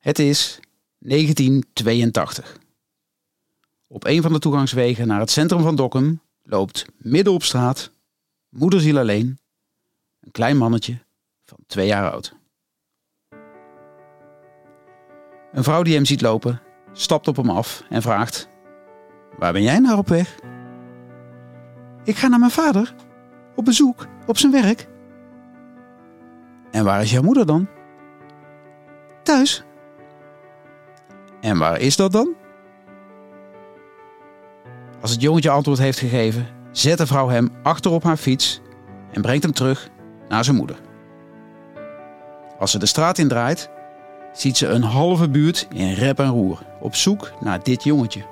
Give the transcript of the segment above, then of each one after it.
Het is 1982. Op een van de toegangswegen naar het centrum van Dokkum loopt midden op straat, moederziel alleen, een klein mannetje van twee jaar oud. Een vrouw die hem ziet lopen, stapt op hem af en vraagt: Waar ben jij naar op weg? Ik ga naar mijn vader, op bezoek, op zijn werk. En waar is jouw moeder dan? Thuis. En waar is dat dan? Als het jongetje antwoord heeft gegeven, zet de vrouw hem achter op haar fiets en brengt hem terug naar zijn moeder. Als ze de straat indraait, ziet ze een halve buurt in rep en roer op zoek naar dit jongetje.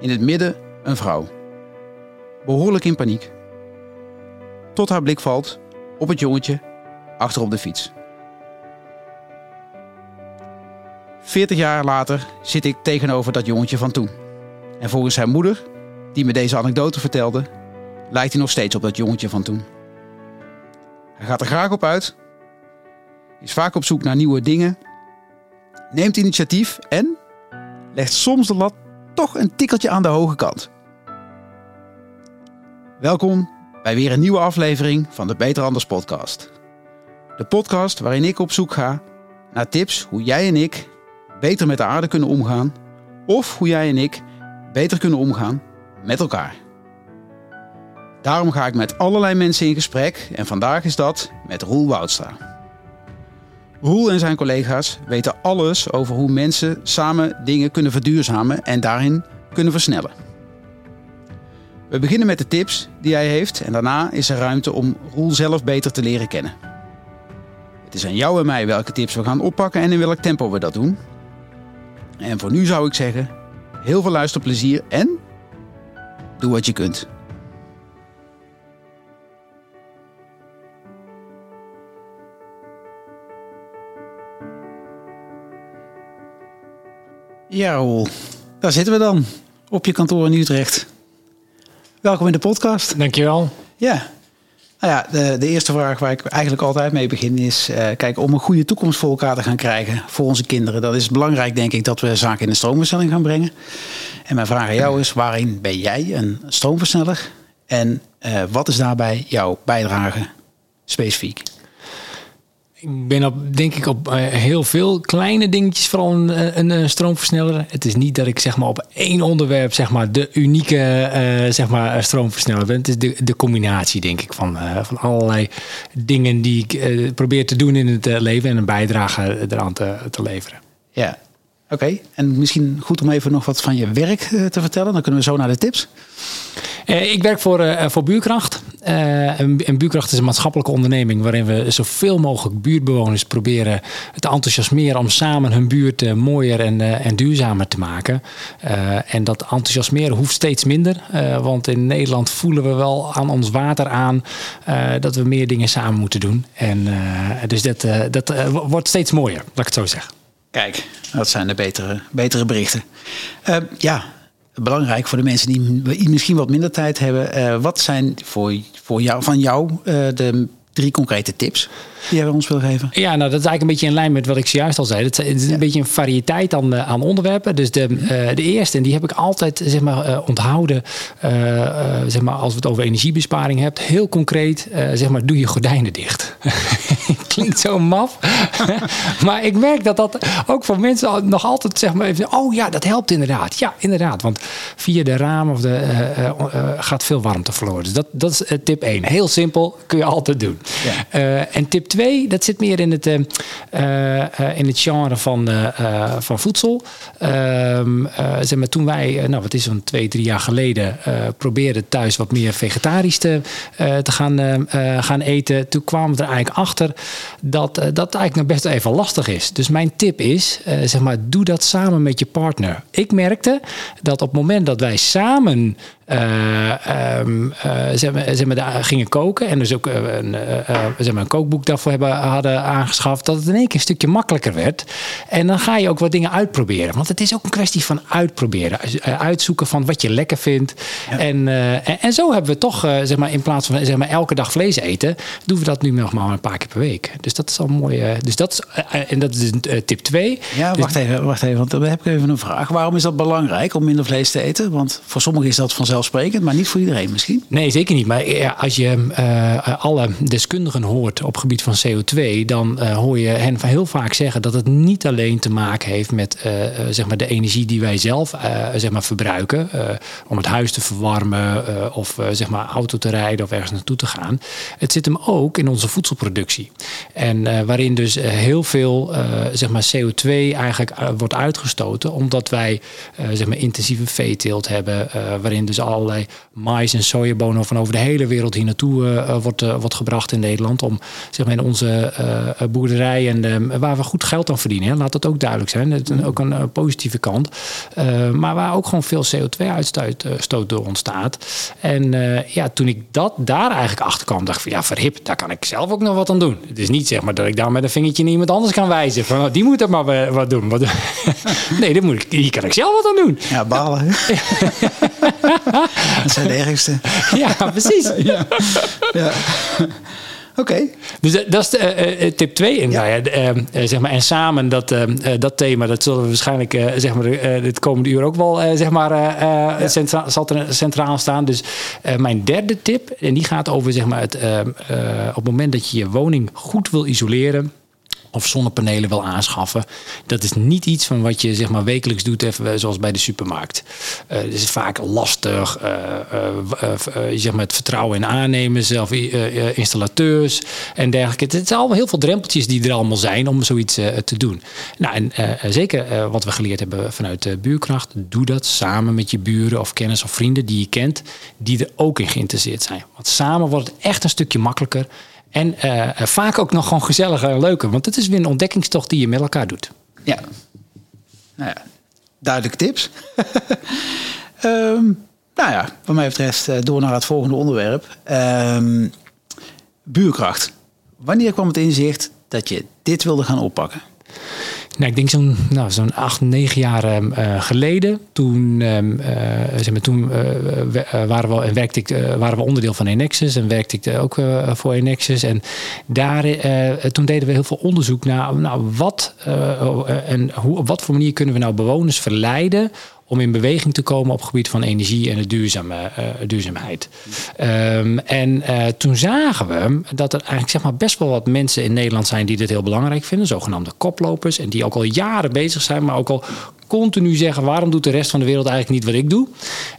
In het midden een vrouw, behoorlijk in paniek. Tot haar blik valt op het jongetje achter op de fiets. 40 jaar later zit ik tegenover dat jongetje van toen. En volgens zijn moeder, die me deze anekdote vertelde, lijkt hij nog steeds op dat jongetje van toen. Hij gaat er graag op uit, is vaak op zoek naar nieuwe dingen, neemt initiatief en legt soms de lat toch een tikkeltje aan de hoge kant. Welkom bij weer een nieuwe aflevering van de Beter Anders podcast. De podcast waarin ik op zoek ga naar tips hoe jij en ik beter met de aarde kunnen omgaan of hoe jij en ik beter kunnen omgaan met elkaar. Daarom ga ik met allerlei mensen in gesprek en vandaag is dat met Roel Woudstra. Roel en zijn collega's weten alles over hoe mensen samen dingen kunnen verduurzamen en daarin kunnen versnellen. We beginnen met de tips die hij heeft en daarna is er ruimte om Roel zelf beter te leren kennen. Het is aan jou en mij welke tips we gaan oppakken en in welk tempo we dat doen. En voor nu zou ik zeggen, heel veel luisterplezier en doe wat je kunt. Ja, Roel, daar zitten we dan. Op je kantoor in Utrecht. Welkom in de podcast. Dankjewel. Ja. Nou ja, de, de eerste vraag waar ik eigenlijk altijd mee begin is... Uh, kijk, om een goede toekomst voor elkaar te gaan krijgen voor onze kinderen... dat is belangrijk, denk ik, dat we zaken in de stroomversnelling gaan brengen. En mijn vraag aan jou is, waarin ben jij een stroomversneller? En uh, wat is daarbij jouw bijdrage specifiek? Ik ben op, denk ik op uh, heel veel kleine dingetjes, vooral een, een, een, stroomversneller. Het is niet dat ik zeg maar op één onderwerp zeg maar de unieke uh, zeg maar stroomversneller ben. Het is de, de combinatie denk ik van, uh, van allerlei dingen die ik probeer te doen in het leven en een bijdrage eraan te, te leveren. Ja, oké. Okay. En misschien goed om even nog wat van je werk te vertellen. Dan kunnen we zo naar de tips. Ik werk voor, voor Buurkracht. Uh, en, en, Buurkracht is een maatschappelijke onderneming waarin we zoveel mogelijk buurtbewoners proberen te enthousiasmeren om samen hun buurt mooier en, en duurzamer te maken. en dat enthousiasmeren hoeft steeds minder, want in Nederland voelen we wel aan ons water aan dat we meer dingen samen moeten doen. En dus dat, dat wordt steeds mooier, laat ik het zo zeggen. Kijk, dat zijn de betere, betere berichten. ja, belangrijk voor de mensen die misschien wat minder tijd hebben. Uh, wat zijn voor, voor jou, van jou uh, de drie concrete tips die jij ons wil geven? Ja, nou dat is eigenlijk een beetje in lijn met wat ik zojuist al zei. Het is een ja. beetje een variëteit aan, uh, aan onderwerpen. Dus de, uh, de eerste, en die heb ik altijd zeg maar, uh, onthouden, zeg maar, als we het over energiebesparing hebben, heel concreet, zeg maar, doe je gordijnen dicht. Klinkt zo maf. maar ik merk dat dat ook voor mensen nog altijd, zeg maar, even, oh ja, dat helpt inderdaad. Ja, inderdaad. Want via de ramen of de, gaat veel warmte verloren. Dus dat, dat is tip 1. Heel simpel, kun je altijd doen. Ja. en tip 2, dat zit meer in het, in het genre van, van voedsel. Ehm, zeg maar, toen wij, nou wat is zo'n twee, drie jaar geleden, probeerden thuis wat meer vegetarisch te, te gaan, gaan eten. Toen kwamen we er eigenlijk achter dat dat eigenlijk nog best even lastig is. Dus mijn tip is, zeg maar, doe dat samen met je partner. Ik merkte dat op het moment dat wij samen um, zeg maar, zeg maar, daar gingen koken en dus ook een, zeg maar, een kookboek daarvoor hebben, hadden aangeschaft, dat het in één keer een stukje makkelijker werd. En dan ga je ook wat dingen uitproberen. Want het is ook een kwestie van uitproberen. Uitzoeken van wat je lekker vindt. En, en, en, zo hebben we toch, zeg maar, in plaats van zeg maar, elke dag vlees eten, doen we dat nu nog maar een paar keer per week. Dus dat is al mooi. dus dat is, en dat is tip 2. Ja, dus wacht even, wacht even, want dan heb ik even een vraag. Waarom is dat belangrijk om minder vlees te eten? Want voor sommigen is dat maar niet voor iedereen misschien. Nee, zeker niet. Maar als je uh, alle deskundigen hoort op gebied van CO2, dan uh, hoor je hen heel vaak zeggen dat het niet alleen te maken heeft met uh, zeg maar de energie die wij zelf zeg maar verbruiken om het huis te verwarmen of zeg maar auto te rijden of ergens naartoe te gaan. Het zit hem ook in onze voedselproductie. En waarin dus heel veel zeg maar CO2 eigenlijk wordt uitgestoten omdat wij zeg maar intensieve veeteelt hebben, waarin dus allerlei mais en sojabonen van over de hele wereld hier naartoe uh, wordt, uh, wordt gebracht in Nederland. Om zeg maar, in onze uh, boerderij en waar we goed geld aan verdienen. Hè. Laat dat ook duidelijk zijn. Is ook een positieve kant. maar waar ook gewoon veel CO2-uitstoot door ontstaat. En ja, toen ik dat daar eigenlijk achter kwam, dacht ik van ja, verhip, daar kan ik zelf ook nog wat aan doen. Het is niet zeg maar dat ik daar met een vingertje naar iemand anders kan wijzen. Van oh, die moet er maar wat doen. nee, dit moet ik, hier kan ik zelf wat aan doen. Ja, balen. dat zijn de ergste. Ja, precies. ja. ja. Oké. Dus dat is uh, tip 2. En, ja. Nou ja, uh, zeg maar, en samen dat, dat thema, dat zullen we waarschijnlijk zeg maar, het komende uur ook wel zeg maar, ja. centra zal centraal staan. Dus mijn derde tip, en die gaat over zeg maar, het, op het moment dat je je woning goed wil isoleren of zonnepanelen wil aanschaffen. Dat is niet iets van wat je zeg maar wekelijks doet, even zoals bij de supermarkt. Uh, het is vaak lastig. Uh, zeg maar het vertrouwen in aannemers, zelf installateurs en dergelijke. Het zijn allemaal heel veel drempeltjes die er allemaal zijn om zoiets te doen. Nou, en zeker wat we geleerd hebben vanuit buurkracht, doe dat samen met je buren of kennis of vrienden die je kent, die er ook in geïnteresseerd zijn. Want samen wordt het echt een stukje makkelijker. En uh, vaak ook nog gewoon gezelliger en leuker. Want het is weer een ontdekkingstocht die je met elkaar doet. Ja. Nou ja, duidelijke tips. um, nou ja, wat mij betreft eh, door naar het volgende onderwerp. Um, buurkracht. Wanneer kwam het inzicht dat je dit wilde gaan oppakken? Nou, ik denk zo'n nou, zo'n acht, negen jaar uh, geleden. Toen, uh, zeg maar, toen uh, waren, we, en werkte ik, waren we onderdeel van Enexus en werkte ik ook voor Enexus. En daar, toen deden we heel veel onderzoek naar nou, wat en hoe, op wat voor manier kunnen we nou bewoners verleiden om in beweging te komen op het gebied van energie en de duurzame, uh, duurzaamheid. Um, en uh, toen zagen we dat er eigenlijk zeg maar, best wel wat mensen in Nederland zijn die dit heel belangrijk vinden, zogenaamde koplopers, en die ook al jaren bezig zijn, maar ook al continu zeggen: waarom doet de rest van de wereld eigenlijk niet wat ik doe?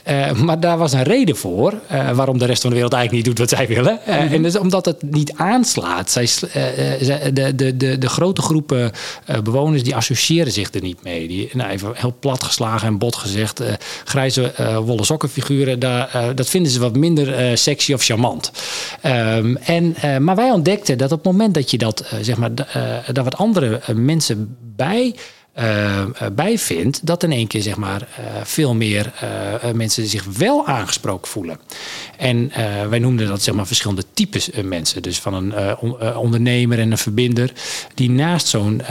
Uh, maar daar was een reden voor uh, waarom de rest van de wereld eigenlijk niet doet wat zij willen. Uh, mm -hmm. En dat is omdat het niet aanslaat. Zij, de, de, de, de grote groepen bewoners die associëren zich er niet mee. Die, nou, even heel plat geslagen en bot gezegd: grijze wollen sokkenfiguren, daar, dat vinden ze wat minder sexy of charmant. Um, en, maar wij ontdekten dat op het moment dat je dat, zeg maar, daar wat andere mensen bij uh, bij vindt, dat in één keer zeg maar, uh, veel meer mensen zich wel aangesproken voelen. En wij noemden dat zeg maar, verschillende types mensen. Dus van een on ondernemer en een verbinder, die naast zo'n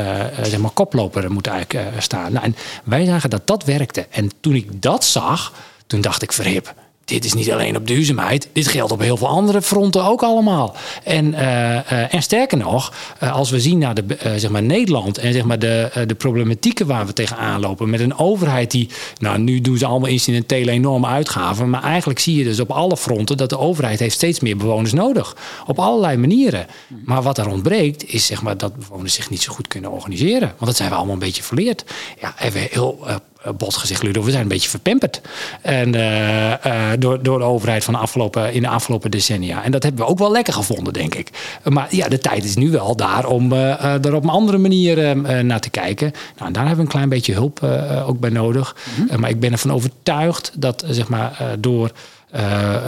zeg maar, koploper moet eigenlijk staan. Nou, en wij zagen dat dat werkte. En toen ik dat zag, toen dacht ik verhip dit is niet alleen op duurzaamheid. Dit geldt op heel veel andere fronten ook allemaal. En, uh, uh, en sterker nog, uh, als we zien naar de, zeg maar Nederland en zeg maar de, de problematieken waar we tegenaan lopen. Met een overheid die, nou nu doen ze allemaal incidentele enorme uitgaven. Maar eigenlijk zie je dus op alle fronten dat de overheid heeft steeds meer bewoners nodig. Op allerlei manieren. Maar wat er ontbreekt is zeg maar dat bewoners zich niet zo goed kunnen organiseren. Want dat zijn we allemaal een beetje verleerd. Ja, even heel eh, bot gezegd, Ludo, we zijn een beetje verpemperd. En, uh, uh, door, door de overheid van de afgelopen, in de afgelopen decennia. En dat hebben we ook wel lekker gevonden, denk ik. Maar ja, de tijd is nu wel daar om uh, er op een andere manier naar te kijken. Nou, en daar hebben we een klein beetje hulp ook bij nodig. Mm -hmm. maar ik ben ervan overtuigd dat zeg maar, door.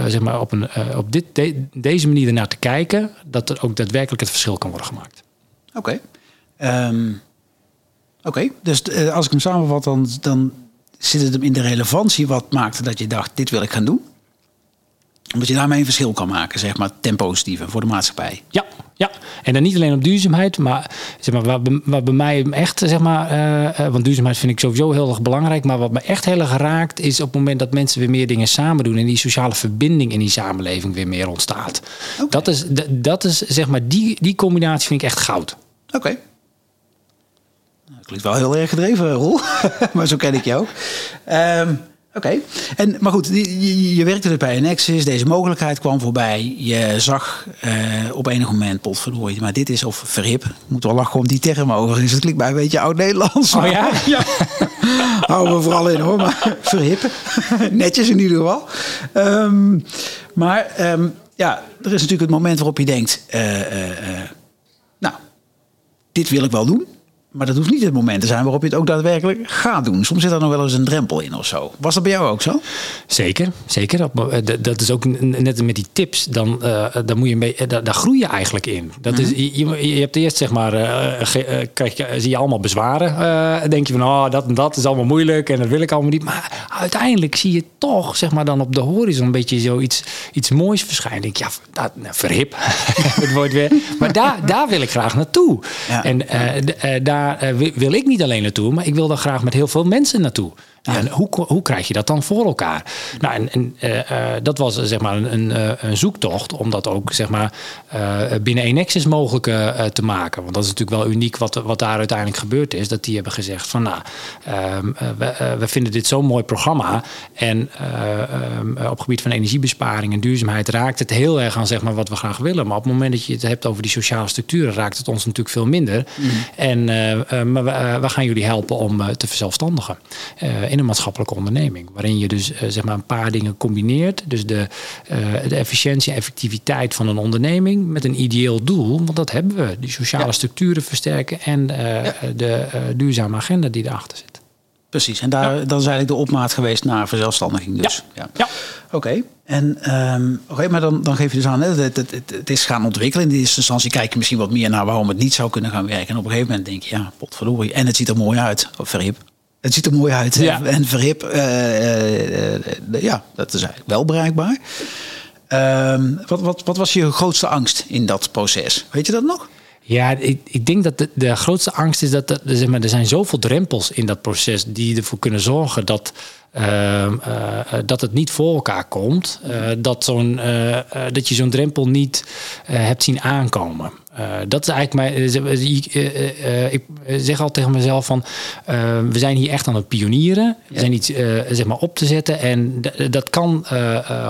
zeg maar op, een, op dit, de, deze manier ernaar te kijken, dat er ook daadwerkelijk het verschil kan worden gemaakt. Oké. Okay. Um... Oké, dus uh, als ik hem samenvat, dan, dan zit het hem in de relevantie wat maakte dat je dacht, dit wil ik gaan doen. Omdat je daarmee een verschil kan maken, zeg maar, ten positieve voor de maatschappij. Ja, ja. En dan niet alleen op duurzaamheid, maar, zeg maar wat, wat bij mij echt, zeg maar, uh, want duurzaamheid vind ik sowieso heel erg belangrijk. Maar wat me echt heel erg raakt, is op het moment dat mensen weer meer dingen samen doen en die sociale verbinding in die samenleving weer meer ontstaat. Dat is, dat is, zeg maar, die, die combinatie vind ik echt goud. Oké. Dat klinkt wel heel erg gedreven, Roel. maar zo ken ik jou ook. Um, Oké, en maar goed, je, je, werkte dus bij Nexus, deze mogelijkheid kwam voorbij. Je zag uh, op enig moment, potverdorie, maar dit is, of verhip, moet wel lachen om die term overigens. Het klinkt bij een beetje oud-Nederlands. Oh ja? ja. Houden we vooral in hoor, maar verhip. Netjes in ieder geval. Um, maar um, ja, er is natuurlijk het moment waarop je denkt, uh, uh, nou, dit wil ik wel doen. Maar dat hoeft niet het moment te zijn waarop je het ook daadwerkelijk gaat doen. Soms zit er nog wel eens een drempel in of zo. Was dat bij jou ook zo? Zeker, zeker. Dat, dat is ook net met die tips. Dan, uh, dan moet je mee, daar, daar groei je eigenlijk in. Dat is, mhm. je, je hebt eerst zeg maar, uh, krijg zie je allemaal bezwaren. Uh, denk je van, oh, dat en dat is allemaal moeilijk en dat wil ik allemaal niet. Maar uiteindelijk zie je toch, zeg maar, dan op de horizon een beetje zoiets iets moois verschijnen. Denk, ja, dat, nou, verhip. het wordt weer. Maar daar, daar wil ik graag naartoe. Ja. En daar daar uh, wil ik niet alleen naartoe, maar ik wil daar graag met heel veel mensen naartoe. En hoe, hoe krijg je dat dan voor elkaar? Nou, en, en uh, uh, dat was zeg maar een, een, een, zoektocht om dat ook zeg maar, binnen Enexis mogelijk te maken. Want dat is natuurlijk wel uniek wat, wat daar uiteindelijk gebeurd is. Dat die hebben gezegd van nou, ehm, we, we, vinden dit zo'n mooi programma. En um, op gebied van energiebesparing en duurzaamheid raakt het heel erg aan zeg maar, wat we graag willen. Maar op het moment dat je het hebt over die sociale structuren, raakt het ons natuurlijk veel minder. Mm. En maar we, we, gaan jullie helpen om te verzelfstandigen in een maatschappelijke onderneming. Waarin je dus zeg maar een paar dingen combineert. Dus de, de efficiëntie en effectiviteit van een onderneming met een ideeel doel. Want dat hebben we. Die sociale structuren versterken en ja. de duurzame agenda die erachter zit. Precies, en daar, ja. dat is eigenlijk de opmaat geweest naar verzelfstandiging dus. Ja. ja. Oké, okay. en um, okay, maar dan, dan geef je dus aan, het, het, het, het, is gaan ontwikkelen. In de eerste instantie kijk je misschien wat meer naar waarom het niet zou kunnen gaan werken. En op een gegeven moment denk je, ja, potverdorie. En het ziet er mooi uit, op verhip. Het ziet er mooi uit ja. en verhip. Uh, uh, uh, ja, dat is eigenlijk wel bereikbaar. Ehm, wat, wat, wat was je grootste angst in dat proces? Weet je dat nog? Ja, ik, ik denk dat de, de grootste angst is dat er, zeg maar, er zijn zoveel drempels in dat proces die ervoor kunnen zorgen dat, uh, uh, dat het niet voor elkaar komt. Uh, dat, zo'n, dat je zo'n drempel niet hebt zien aankomen. Uh, dat is eigenlijk mijn. Uh, uh, ik zeg al tegen mezelf van. we zijn hier echt aan het pionieren. We zijn iets zeg maar op te zetten. En dat kan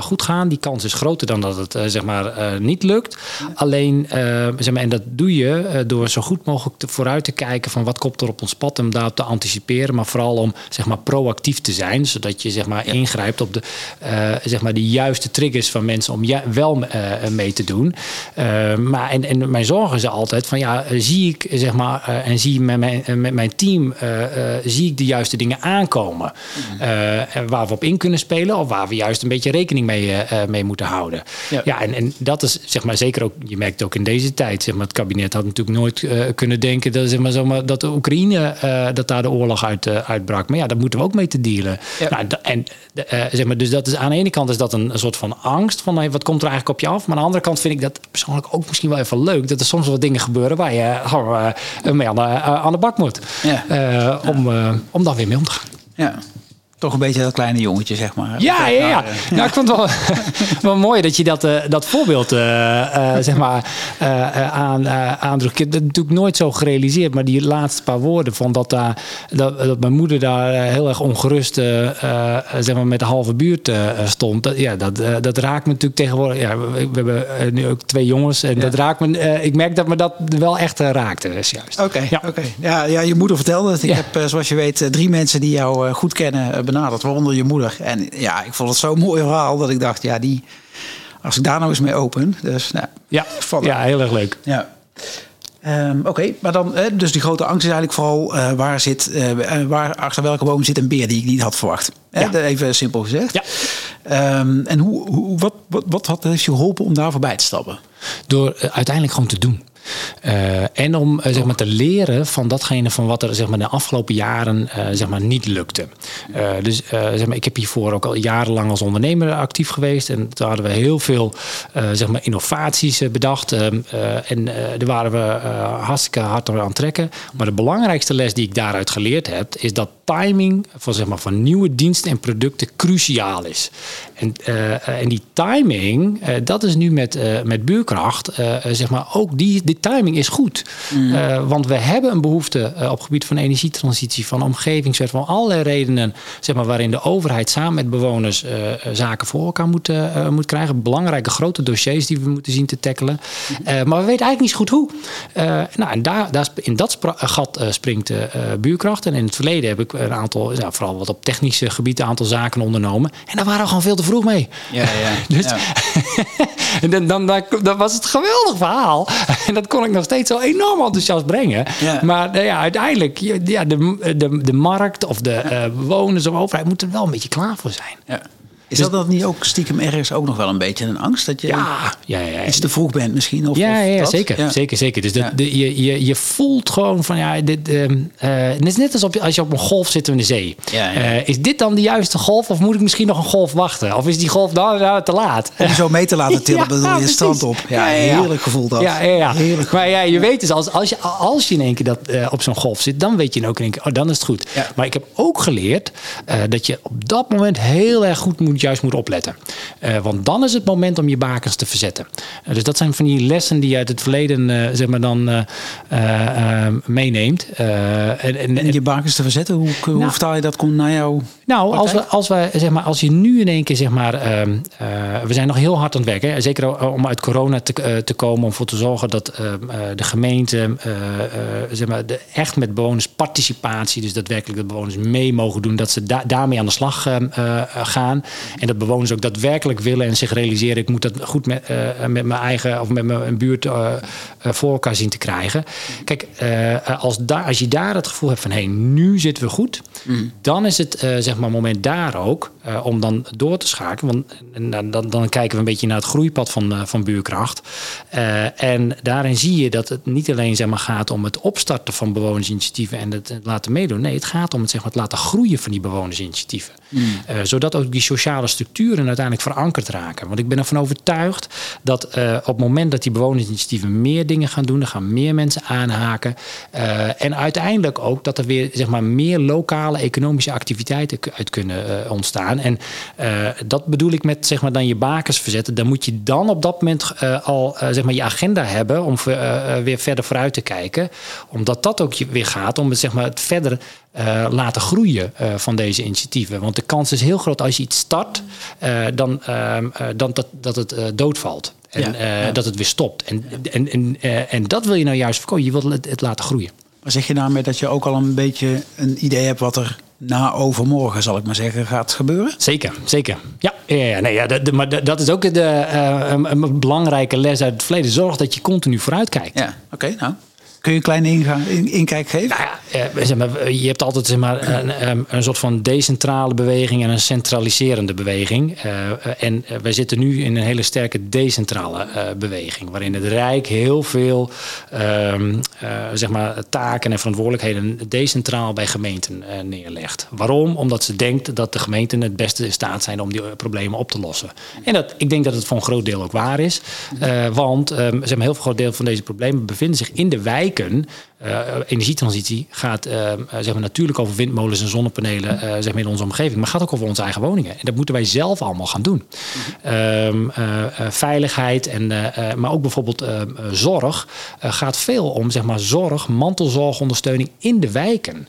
goed gaan. Die kans is groter dan dat het zeg maar niet lukt. Alleen, zeg maar, en dat doe je door zo goed mogelijk te, vooruit te kijken van wat komt er op ons pad. Om daarop te anticiperen. Maar vooral om zeg maar proactief te zijn. Zodat je zeg maar ja. ingrijpt op de, zeg maar de juiste triggers van mensen om ja, wel mee te doen. maar en, en mijn zorgen ze altijd van ja, zie ik zeg maar uh, en zie met mijn, met mijn team uh, uh, zie ik de juiste dingen aankomen mm. waar we op in kunnen spelen of waar we juist een beetje rekening mee, mee moeten houden. Ja, ja en, en dat is zeg maar zeker ook, je merkt ook in deze tijd, zeg maar, het kabinet had natuurlijk nooit kunnen denken dat, zeg maar, zomaar, dat de Oekraïne dat daar de oorlog uit, uitbrak. Maar ja, daar moeten we ook mee te dealen. Ja. Nou, en zeg maar, dus dat is aan de ene kant is dat een, een soort van angst van hey, wat komt er eigenlijk op je af. Maar aan de andere kant vind ik dat persoonlijk ook misschien wel even leuk. Dat er soms wel dingen gebeuren waar je uh, mee aan de, uh, aan de bak moet. Ja. Om, om dan weer mee om te gaan. Ja toch een beetje dat kleine jongetje, zeg maar. Ja, ja, ja. Nou, ik vond het wel, wel mooi dat je dat, uh, dat voorbeeld uh, uh, zeg maar, aan, aandrukt. Ik heb dat natuurlijk nooit zo gerealiseerd, maar die laatste paar woorden van dat, daar, dat, dat mijn moeder daar heel erg ongerust zeg maar, met de halve buurt stond. Dat, ja, dat, dat raakt me natuurlijk tegenwoordig. Ja, we, hebben nu ook twee jongens en ja. dat raakt me. ik merk dat me dat wel echt raakte. juist. Oké, okay, ja. oké. Ja, ja, je moeder vertelde het. Ik ja. heb, zoals je weet, drie mensen die jou goed kennen benaderd, waaronder je moeder. En ja, ik vond het zo'n mooi verhaal dat ik dacht, ja, die, als ik daar nou eens mee open. Dus nou, ja, ja heel erg leuk. Ja. Um, Oké, okay, maar dan, eh, dus die grote angst is eigenlijk vooral uh, waar zit, uh, waar achter welke boom zit een beer die ik niet had verwacht. Ja. Even simpel gezegd. Ja. Um, en hoe, hoe, wat, wat, wat had, heeft je geholpen om daar voorbij te stappen? Door uiteindelijk gewoon te doen. En om zeg maar, te leren van datgene van wat er zeg maar, de afgelopen jaren zeg maar, niet lukte. dus zeg maar, ik heb hiervoor ook al jarenlang als ondernemer actief geweest. En toen hadden we heel veel zeg maar, innovaties bedacht. Ehm, en daar waren we hartstikke hard aan trekken. Maar de belangrijkste les die ik daaruit geleerd heb, is dat timing van, zeg maar, van nieuwe diensten en producten cruciaal is. En, en die timing, dat is nu met, met buurkracht, zeg maar, ook die, die timing is goed. Mm. want we hebben een behoefte op het gebied van energietransitie, van omgevingswet, van allerlei redenen, zeg maar, waarin de overheid samen met bewoners zaken voor elkaar moet, moet krijgen. Belangrijke grote dossiers die we moeten zien te tackelen. Mm. maar we weten eigenlijk niet zo goed hoe. nou, en daar, daar, in dat gat springt buurkracht. En in het verleden heb ik een aantal, ja, vooral wat op technische gebied, een aantal zaken ondernomen. En daar waren we gewoon veel te vroeg mee. Ja, ja. dus, en dan, dan, dan, was het geweldig verhaal. En dat kon ik nog steeds zo enorm enthousiast brengen. Maar nou ja, uiteindelijk, ja, de, de, de markt of de uh, bewoners of overheid moeten er wel een beetje klaar voor zijn. Ja. Is dus, dat, niet ook stiekem ergens ook nog wel een beetje een angst? Dat je ja, ja, ja, iets te vroeg bent misschien? Of, ja, ja, zeker, zeker, zeker. Dus de, je, je, je voelt gewoon van ja, dit, uh, het is net alsof je, als je op een golf zit in de zee. Uh, is dit dan de juiste golf of moet ik misschien nog een golf wachten? Of is die golf dan nou, te laat? Om zo mee te laten tillen, bedoel je strand op. Ja, heerlijk gevoel dat. Ja, ja, Heerlijk maar ja, je weet dus, als, als, je, als je in één keer dat, uh, op zo'n golf zit, dan weet je ook in één keer, oh, dan is het goed. Maar ik heb ook geleerd dat je op dat moment heel erg goed moet, juist moet opletten. Uh, want dan is het moment om je bakens te verzetten. Uh, dus dat zijn van die lessen die je uit het verleden uh, zeg maar dan meeneemt. En, en, en, je bakens te verzetten, hoe, hoe nou, vertaal je dat komt naar jou? Nou, als, we, als, we, zeg maar, als je nu in één keer, zeg maar, ehm, we zijn nog heel hard aan het werken. Hè? Zeker om uit corona te, te komen, om ervoor te zorgen dat ehm, de gemeente zeg maar, de, echt met bewoners-participatie, dus daadwerkelijk de bewoners mee mogen doen, dat ze da daarmee aan de slag ehm, gaan. En dat bewoners ook daadwerkelijk willen en zich realiseren: ik moet dat goed met, uh, met mijn eigen of met mijn buurt uh, voor elkaar zien te krijgen. Kijk, als, daar, als je daar het gevoel hebt van hé, hey, nu zitten we goed, mm. dan is het zeg maar moment daar ook om dan door te schakelen. Want dan, dan, dan, kijken we een beetje naar het groeipad van, van buurkracht. en daarin zie je dat het niet alleen zeg maar, gaat om het opstarten van bewonersinitiatieven en het, laten meedoen. Nee, het gaat om het, zeg maar, het laten groeien van die bewonersinitiatieven. Mm. zodat ook die sociale structuren uiteindelijk verankerd raken. Want ik ben ervan overtuigd dat uh, op het moment dat die bewonersinitiatieven meer dingen gaan doen, dan gaan meer mensen aanhaken. Uh, en uiteindelijk ook dat er weer zeg maar, meer lokale economische activiteiten uit kunnen ontstaan. En dat bedoel ik met zeg maar, dan je bakens verzetten. Dan moet je dan op dat moment al zeg maar, je agenda hebben om weer verder vooruit te kijken. Omdat dat ook weer gaat om zeg maar, het verder uh, laten groeien uh, van deze initiatieven. Want de kans is heel groot als je iets start, uh, dan, ehm, dan dat, dat het doodvalt. En ja, ja. dat het weer stopt. En, en, en, en dat wil je nou juist voorkomen. Je wilt het, het, laten groeien. Maar zeg je daarmee dat je ook al een beetje een idee hebt wat er na overmorgen, zal ik maar zeggen, gaat gebeuren? Zeker, zeker. Ja, ja, ja, nee, ja maar dat is ook de, een, een, belangrijke les uit het verleden. Zorg dat je continu vooruit kijkt. Ja, oké, nou. Kun je een kleine in, inkijk geven? Nou ja, zeg maar, je hebt altijd zeg maar, een, een, soort van decentrale beweging en een centraliserende beweging. Uh, en wij zitten nu in een hele sterke decentrale beweging, waarin het Rijk heel veel uh, zeg maar, taken en verantwoordelijkheden decentraal bij gemeenten neerlegt. Waarom? Omdat ze denkt dat de gemeenten het beste in staat zijn om die problemen op te lossen. En dat, ik denk dat het voor een groot deel ook waar is. want um, zeg maar, heel veel groot deel van deze problemen bevinden zich in de wijk uh, energietransitie gaat uh, zeg maar natuurlijk over windmolens en zonnepanelen uh, zeg maar in onze omgeving, maar gaat ook over onze eigen woningen. En dat moeten wij zelf allemaal gaan doen. Mm veiligheid, en, maar ook bijvoorbeeld zorg gaat veel om zeg maar, zorg, mantelzorgondersteuning in de wijken.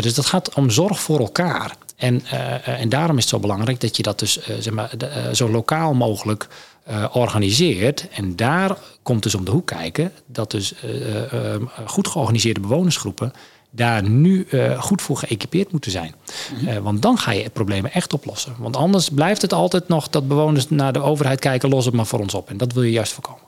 Dus dat gaat om zorg voor elkaar. En, en daarom is het zo belangrijk dat je dat dus zeg maar, zo lokaal mogelijk uh, organiseert. En daar komt dus om de hoek kijken dat dus uh, goed georganiseerde bewonersgroepen daar nu goed voor geëquipeerd moeten zijn. Mhm. want dan ga je problemen echt oplossen. Want anders blijft het altijd nog dat bewoners naar de overheid kijken, los het maar voor ons op. En dat wil je juist voorkomen.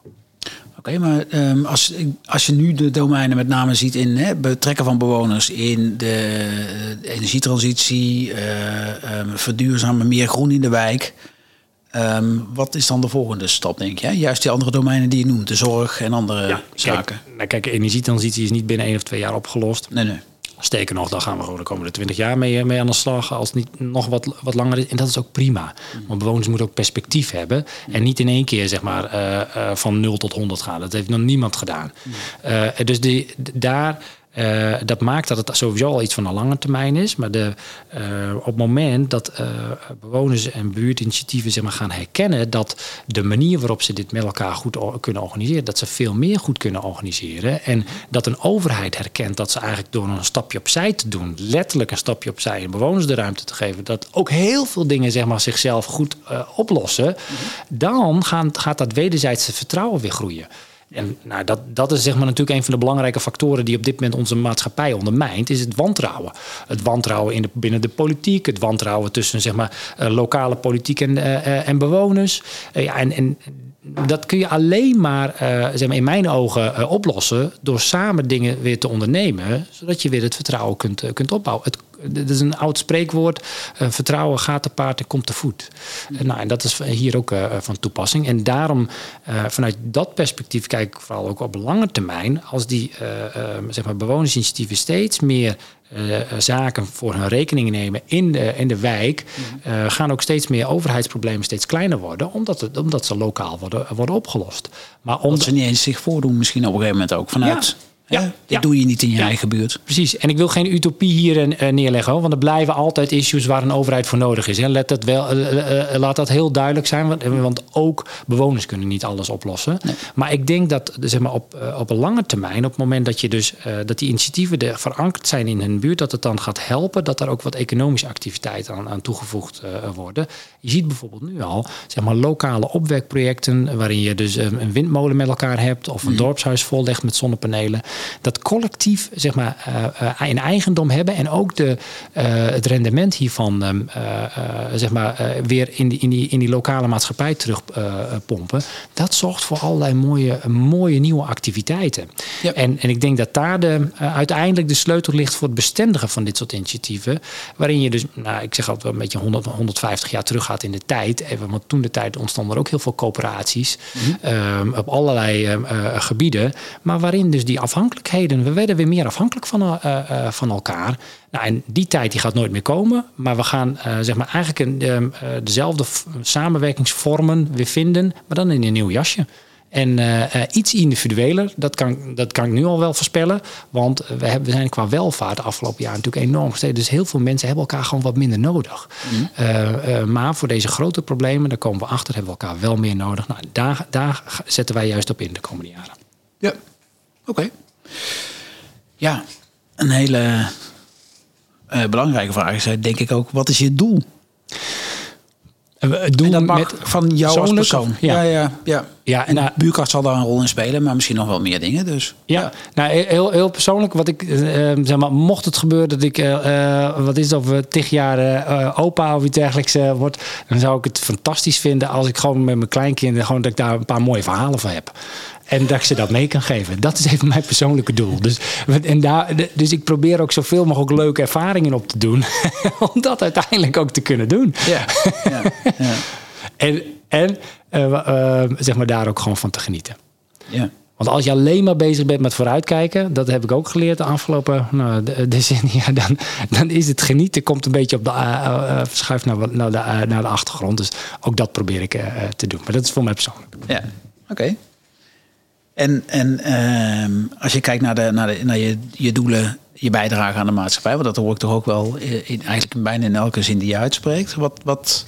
Oké, maar um, als, als je nu de domeinen met name ziet in hè, betrekken van bewoners in de, energietransitie, uh, um, verduurzamen, meer groen in de wijk. Ehm, wat is dan de volgende stap, denk je? Juist die andere domeinen die je noemt, de zorg en andere zaken. Kijk, nou, kijk, energietransitie is niet binnen één of twee jaar opgelost. Nee, nee. Sterker nog, daar gaan we gewoon de komende twintig jaar mee, mee aan de slag. Als het niet nog wat, wat langer is. En dat is ook prima. Want bewoners moeten ook perspectief hebben. En niet in één keer zeg maar, uh, uh, van 0 tot 100 gaan. Dat heeft nog niemand gedaan. Uh, dus die, daar uh, dat maakt dat het sowieso al iets van een lange termijn is. Maar de, uh, op het moment dat uh, bewoners en buurtinitiatieven zeg maar, gaan herkennen dat de manier waarop ze dit met elkaar goed kunnen organiseren, dat ze veel meer goed kunnen organiseren. En dat een overheid herkent dat ze eigenlijk door een stapje opzij te doen, letterlijk een stapje opzij en bewoners de ruimte te geven, dat ook heel veel dingen zeg maar, zichzelf goed oplossen, dan gaan, gaat dat wederzijdse vertrouwen weer groeien. En nou, dat, dat is zeg maar natuurlijk een van de belangrijke factoren die op dit moment onze maatschappij ondermijnt, is het wantrouwen. Het wantrouwen in de, binnen de politiek, het wantrouwen tussen zeg maar, uh, lokale politiek en, uh, en bewoners. Ja, en, en dat kun je alleen maar, zeg maar in mijn ogen oplossen door samen dingen weer te ondernemen, zodat je weer het vertrouwen kunt, kunt opbouwen. Het dat is een oud spreekwoord. Vertrouwen gaat te paard en komt te voet. Nou, en dat is hier ook van toepassing. En daarom, vanuit dat perspectief, kijk ik vooral ook op lange termijn. Als die zeg maar bewonersinitiatieven steeds meer zaken voor hun rekening nemen in de, in de wijk, gaan ook steeds meer overheidsproblemen steeds kleiner worden, omdat, het, omdat ze lokaal worden, worden opgelost. Maar omdat ze niet eens zich voordoen, misschien op een gegeven moment ook vanuit. Ja. Ja, dit ja. doe je niet in je ja. eigen buurt. Precies. En ik wil geen utopie hier uh, neerleggen, hoor, want er blijven altijd issues waar een overheid voor nodig is. Hè. Let dat wel, uh, laat dat heel duidelijk zijn, want, want, ook bewoners kunnen niet alles oplossen. Nee. Maar ik denk dat zeg maar, op, op een lange termijn, op het moment dat, je dus, dat die initiatieven er verankerd zijn in hun buurt, dat het dan gaat helpen dat er ook wat economische activiteiten aan, aan toegevoegd worden. Je ziet bijvoorbeeld nu al zeg maar, lokale opwekprojecten, waarin je dus een windmolen met elkaar hebt of een mm. dorpshuis vollegt met zonnepanelen dat collectief zeg maar, in eigendom hebben en ook de, uh, het rendement hiervan um, zeg maar, weer in die, in, die, in die lokale maatschappij terugpompen. dat zorgt voor allerlei mooie, mooie nieuwe activiteiten. Ja. En, en ik denk dat daar de, uiteindelijk de sleutel ligt voor het bestendigen van dit soort initiatieven. Waarin je dus, nou, ik zeg altijd wel een beetje 100, 150 jaar terug gaat in de tijd. Want toen de tijd ontstonden er ook heel veel coöperaties mm-hmm. um, op allerlei um, gebieden. Maar waarin dus die afhankelijkheden we werden weer meer afhankelijk van, uh, uh, van elkaar. Nou, en die tijd die gaat nooit meer komen. Maar we gaan uh, zeg maar eigenlijk een, dezelfde samenwerkingsvormen weer vinden, maar dan in een nieuw jasje. En iets individueler, dat kan, dat kan ik nu al wel voorspellen. Want we, hebben, we zijn qua welvaart de afgelopen jaar natuurlijk enorm gestegen. Dus heel veel mensen hebben elkaar gewoon wat minder nodig. Mm. maar voor deze grote problemen, daar komen we achter, hebben we elkaar wel meer nodig. Nou, daar, daar zetten wij juist op in de komende jaren. Ja, oké. Ja, een hele uh, belangrijke vraag is denk ik ook, wat is je doel? Het doel met van jou als persoon. Ja, ja, ja. ja en nou, buurkast zal daar een rol in spelen, maar misschien nog wel meer dingen. Dus. Ja, ja. nou heel, heel persoonlijk, wat ik uh, zeg maar, mocht het gebeuren dat ik, uh, wat is het, over tig jaar opa of iets dergelijks word, dan zou ik het fantastisch vinden als ik gewoon met mijn kleinkinderen gewoon dat ik daar een paar mooie verhalen van heb. En dat ik ze dat mee kan geven. Dat is even mijn persoonlijke doel. Dus, en daar, dus ik probeer ook zoveel mogelijk leuke ervaringen op te doen. om dat uiteindelijk ook te kunnen doen. Ja, ja, ja. en en uh, uh, zeg maar daar ook gewoon van te genieten. Ja. Want als je alleen maar bezig bent met vooruitkijken, dat heb ik ook geleerd de afgelopen nou, decennia, dan, dan is het genieten komt een beetje op de uh, verschuift naar, naar, de, naar de achtergrond. Dus ook dat probeer ik te doen. Maar dat is voor mij persoonlijk. Ja, oké. En, en uh, als je kijkt naar, de, naar, de, naar je, je doelen, je bijdrage aan de maatschappij, want dat hoor ik toch ook wel in, eigenlijk bijna in elke zin die je uitspreekt. Wat, wat,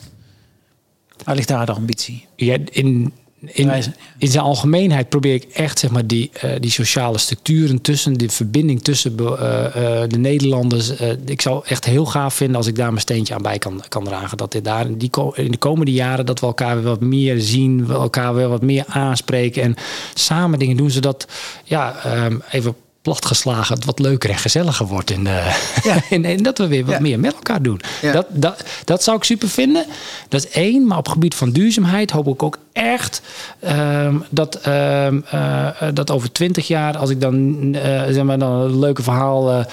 ligt daar de ambitie? Ja, in, in, in zijn algemeenheid probeer ik echt zeg maar, die, uh, die sociale structuren tussen, de verbinding tussen uh, uh, de Nederlanders. ik zou echt heel gaaf vinden als ik daar mijn steentje aan bij kan, kan dragen. Dat dit daar in, die, in de komende jaren dat we elkaar weer wat meer zien, we elkaar weer wat meer aanspreken en samen dingen doen, zodat ja, um, even platgeslagen het wat leuker en gezelliger wordt. In, uh, ja. en, dat we weer wat meer met elkaar doen. Dat, dat, dat zou ik super vinden. Dat is één. Maar op gebied van duurzaamheid hoop ik ook echt ehm, dat, ehm, eh, dat over twintig jaar, als ik dan, uh, zeg maar, dan een leuke verhaal, uh,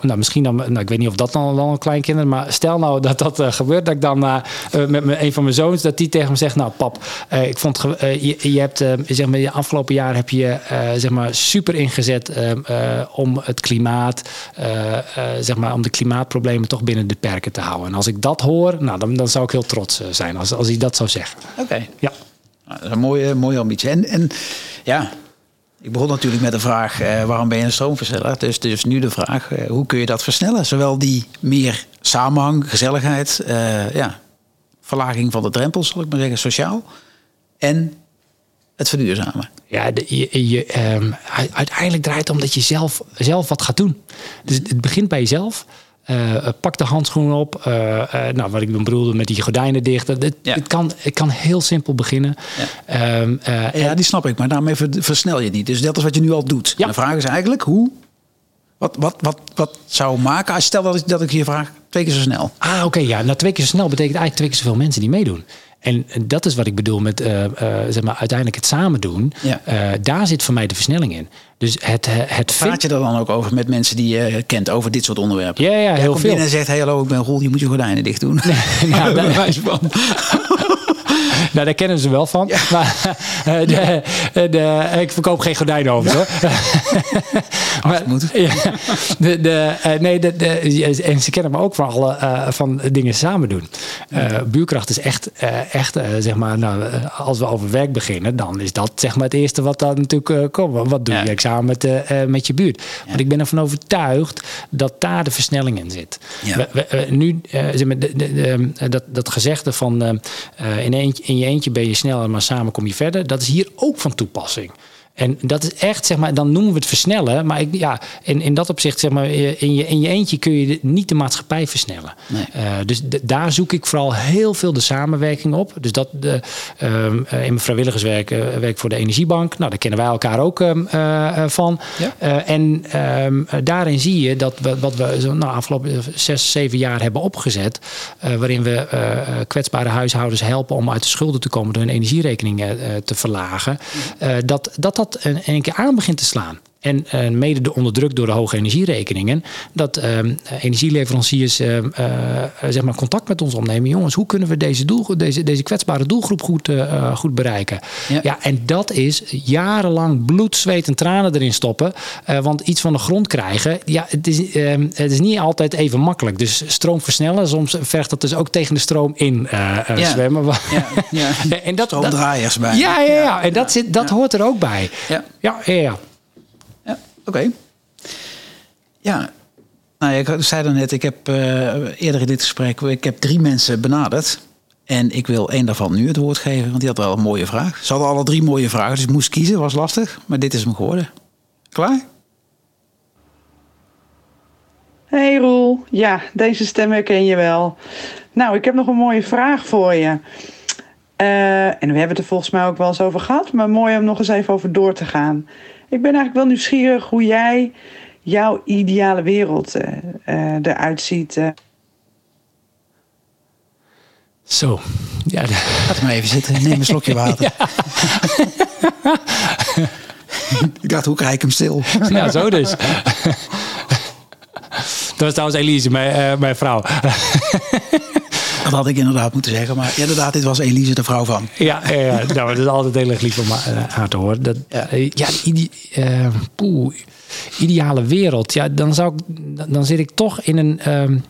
nou misschien dan, nou, ik weet niet of dat dan, dan een kleinkinderen, maar stel nou dat dat gebeurt, dat ik dan met me, een van mijn zoons, dat die tegen me zegt, nou pap, ik vond, je, je hebt, zeg maar, de afgelopen jaar heb je, zeg maar, super ingezet om het klimaat, zeg maar, om de klimaatproblemen toch binnen de perken te houden. En als ik dat hoor, nou, dan, dan zou ik heel trots zijn als, als hij dat zou zeggen. Oké. Ja. Nou, dat is een mooie, mooie ambitie. En, en ja, ik begon natuurlijk met de vraag: eh, waarom ben je een stroomversneller? Dus, dus nu de vraag: eh, hoe kun je dat versnellen? Zowel die meer samenhang, gezelligheid, eh, ja, verlaging van de drempels, zal ik maar zeggen, sociaal. En het verduurzamen. Ja, de, ehm, uiteindelijk draait het om dat je zelf, zelf wat gaat doen. Dus het begint bij jezelf. Uh, pak de handschoenen op. Uh, uh, nou, wat ik bedoelde met die gordijnen dicht. Het, het, kan, het kan heel simpel beginnen. Ja, um, ja die snap ik. Maar daarmee versnel je het niet. Dus dat is wat je nu al doet. Ja. de vraag is eigenlijk hoe... Wat, wat, wat, wat zou maken als stel dat ik, dat ik je vraag twee keer zo snel? Ah, oké. ja, nou twee keer zo snel betekent eigenlijk twee keer zoveel mensen die meedoen. En dat is wat ik bedoel met uh, uh, zeg maar, uiteindelijk het samen doen. Ja. Uh, daar zit voor mij de versnelling in. Dus het, het Praat je er dan ook over met mensen die je kent over dit soort onderwerpen? Ja, ja heel veel. En zegt, hey, hallo, ik ben Roel, je moet je gordijnen dicht doen. Nee, nou, van. nou, daar kennen ze wel van. Maar de, de, ik verkoop geen gordijnen over, hoor. maar, moet. Ja, de, de, uh, nee, de, de, en ze kennen me ook van alle uh, van dingen samen doen. buurkracht is echt, echt zeg maar, nou, als we over werk beginnen, dan is dat zeg maar het eerste wat dan natuurlijk komt. Wat doe je samen met, met je buurt? Want ik ben ervan overtuigd dat daar de versnelling in zit. We, we, nu, zeg maar, de, dat, dat gezegde van in eentje in je eentje ben je sneller, maar samen kom je verder. Dat is hier ook van toepassing. En dat is echt, zeg maar, dan noemen we het versnellen. Maar ik, ja, in, in dat opzicht, zeg maar, in je, in je eentje kun je niet de maatschappij versnellen. Nee. Uh, dus daar zoek ik vooral heel veel de samenwerking op. Dus dat de, uh, in mijn vrijwilligerswerk uh, werk voor de Energiebank. Nou, daar kennen wij elkaar ook ehm, van. Ja. en ehm, daarin zie je dat we, wat we zo, nou, afgelopen zes, zeven jaar hebben opgezet. waarin we kwetsbare huishoudens helpen om uit de schulden te komen door hun energierekening te verlagen. dat dat, dat in één keer aan begint te slaan. En uh, mede de onderdrukt door de hoge energierekeningen. Dat uh, energieleveranciers uh, zeg maar contact met ons opnemen. Jongens, hoe kunnen we deze, doel, deze, deze kwetsbare doelgroep goed, goed bereiken? Ja. ja. en dat is jarenlang bloed, zweet en tranen erin stoppen. want iets van de grond krijgen, ja, het is, ehm, het is niet altijd even makkelijk. Dus stroom versnellen, soms vergt dat dus ook tegen de stroom in ja. zwemmen. Ja, ja. en dat, Stroomdraaiers bij. Ja, ja, ja, en dat, zit, dat hoort er ook bij. Ja, ja, ja. Oké. Ja, nou, ik zei er net, ik heb uh, eerder in dit gesprek, ik heb drie mensen benaderd. En ik wil één daarvan nu het woord geven, want die had wel een mooie vraag. Ze hadden alle drie mooie vragen, dus ik moest kiezen, was lastig. Maar dit is hem geworden. Klaar? Hey Roel, ja, deze stem herken je wel. Nou, ik heb nog een mooie vraag voor je. Uh, en we hebben het er volgens mij ook wel eens over gehad, maar mooi om nog eens even over door te gaan. Ik ben eigenlijk wel nieuwsgierig hoe jij jouw ideale wereld uh, uh, eruit ziet. Uh. Zo. Ja, de... Laat maar even zitten. Neem een slokje water. ik dacht, hoe krijg ik hem stil? ja, zo dus. Dat was trouwens Elise, mijn, mijn vrouw. Dat had ik inderdaad moeten zeggen. Maar inderdaad, dit was Elise, de vrouw van. Ja, ja nou, dat is altijd heel erg lief om haar te horen. Dat, ja, ja ide uh, poeh, ideale wereld. Ja, dan, zou ik, dan zit ik toch in een... Um, uh,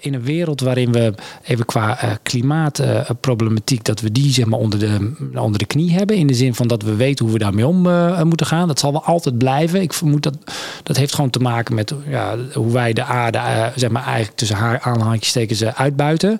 in een wereld waarin we even qua uh, klimaatproblematiek, dat we die zeg maar onder de, onder de knie hebben. In de zin van dat we weten hoe we daarmee om moeten gaan. Dat zal wel altijd blijven. Ik vermoed dat dat heeft gewoon te maken met ja, hoe wij de aarde, zeg maar eigenlijk tussen haar aanhalingstekens uitbuiten.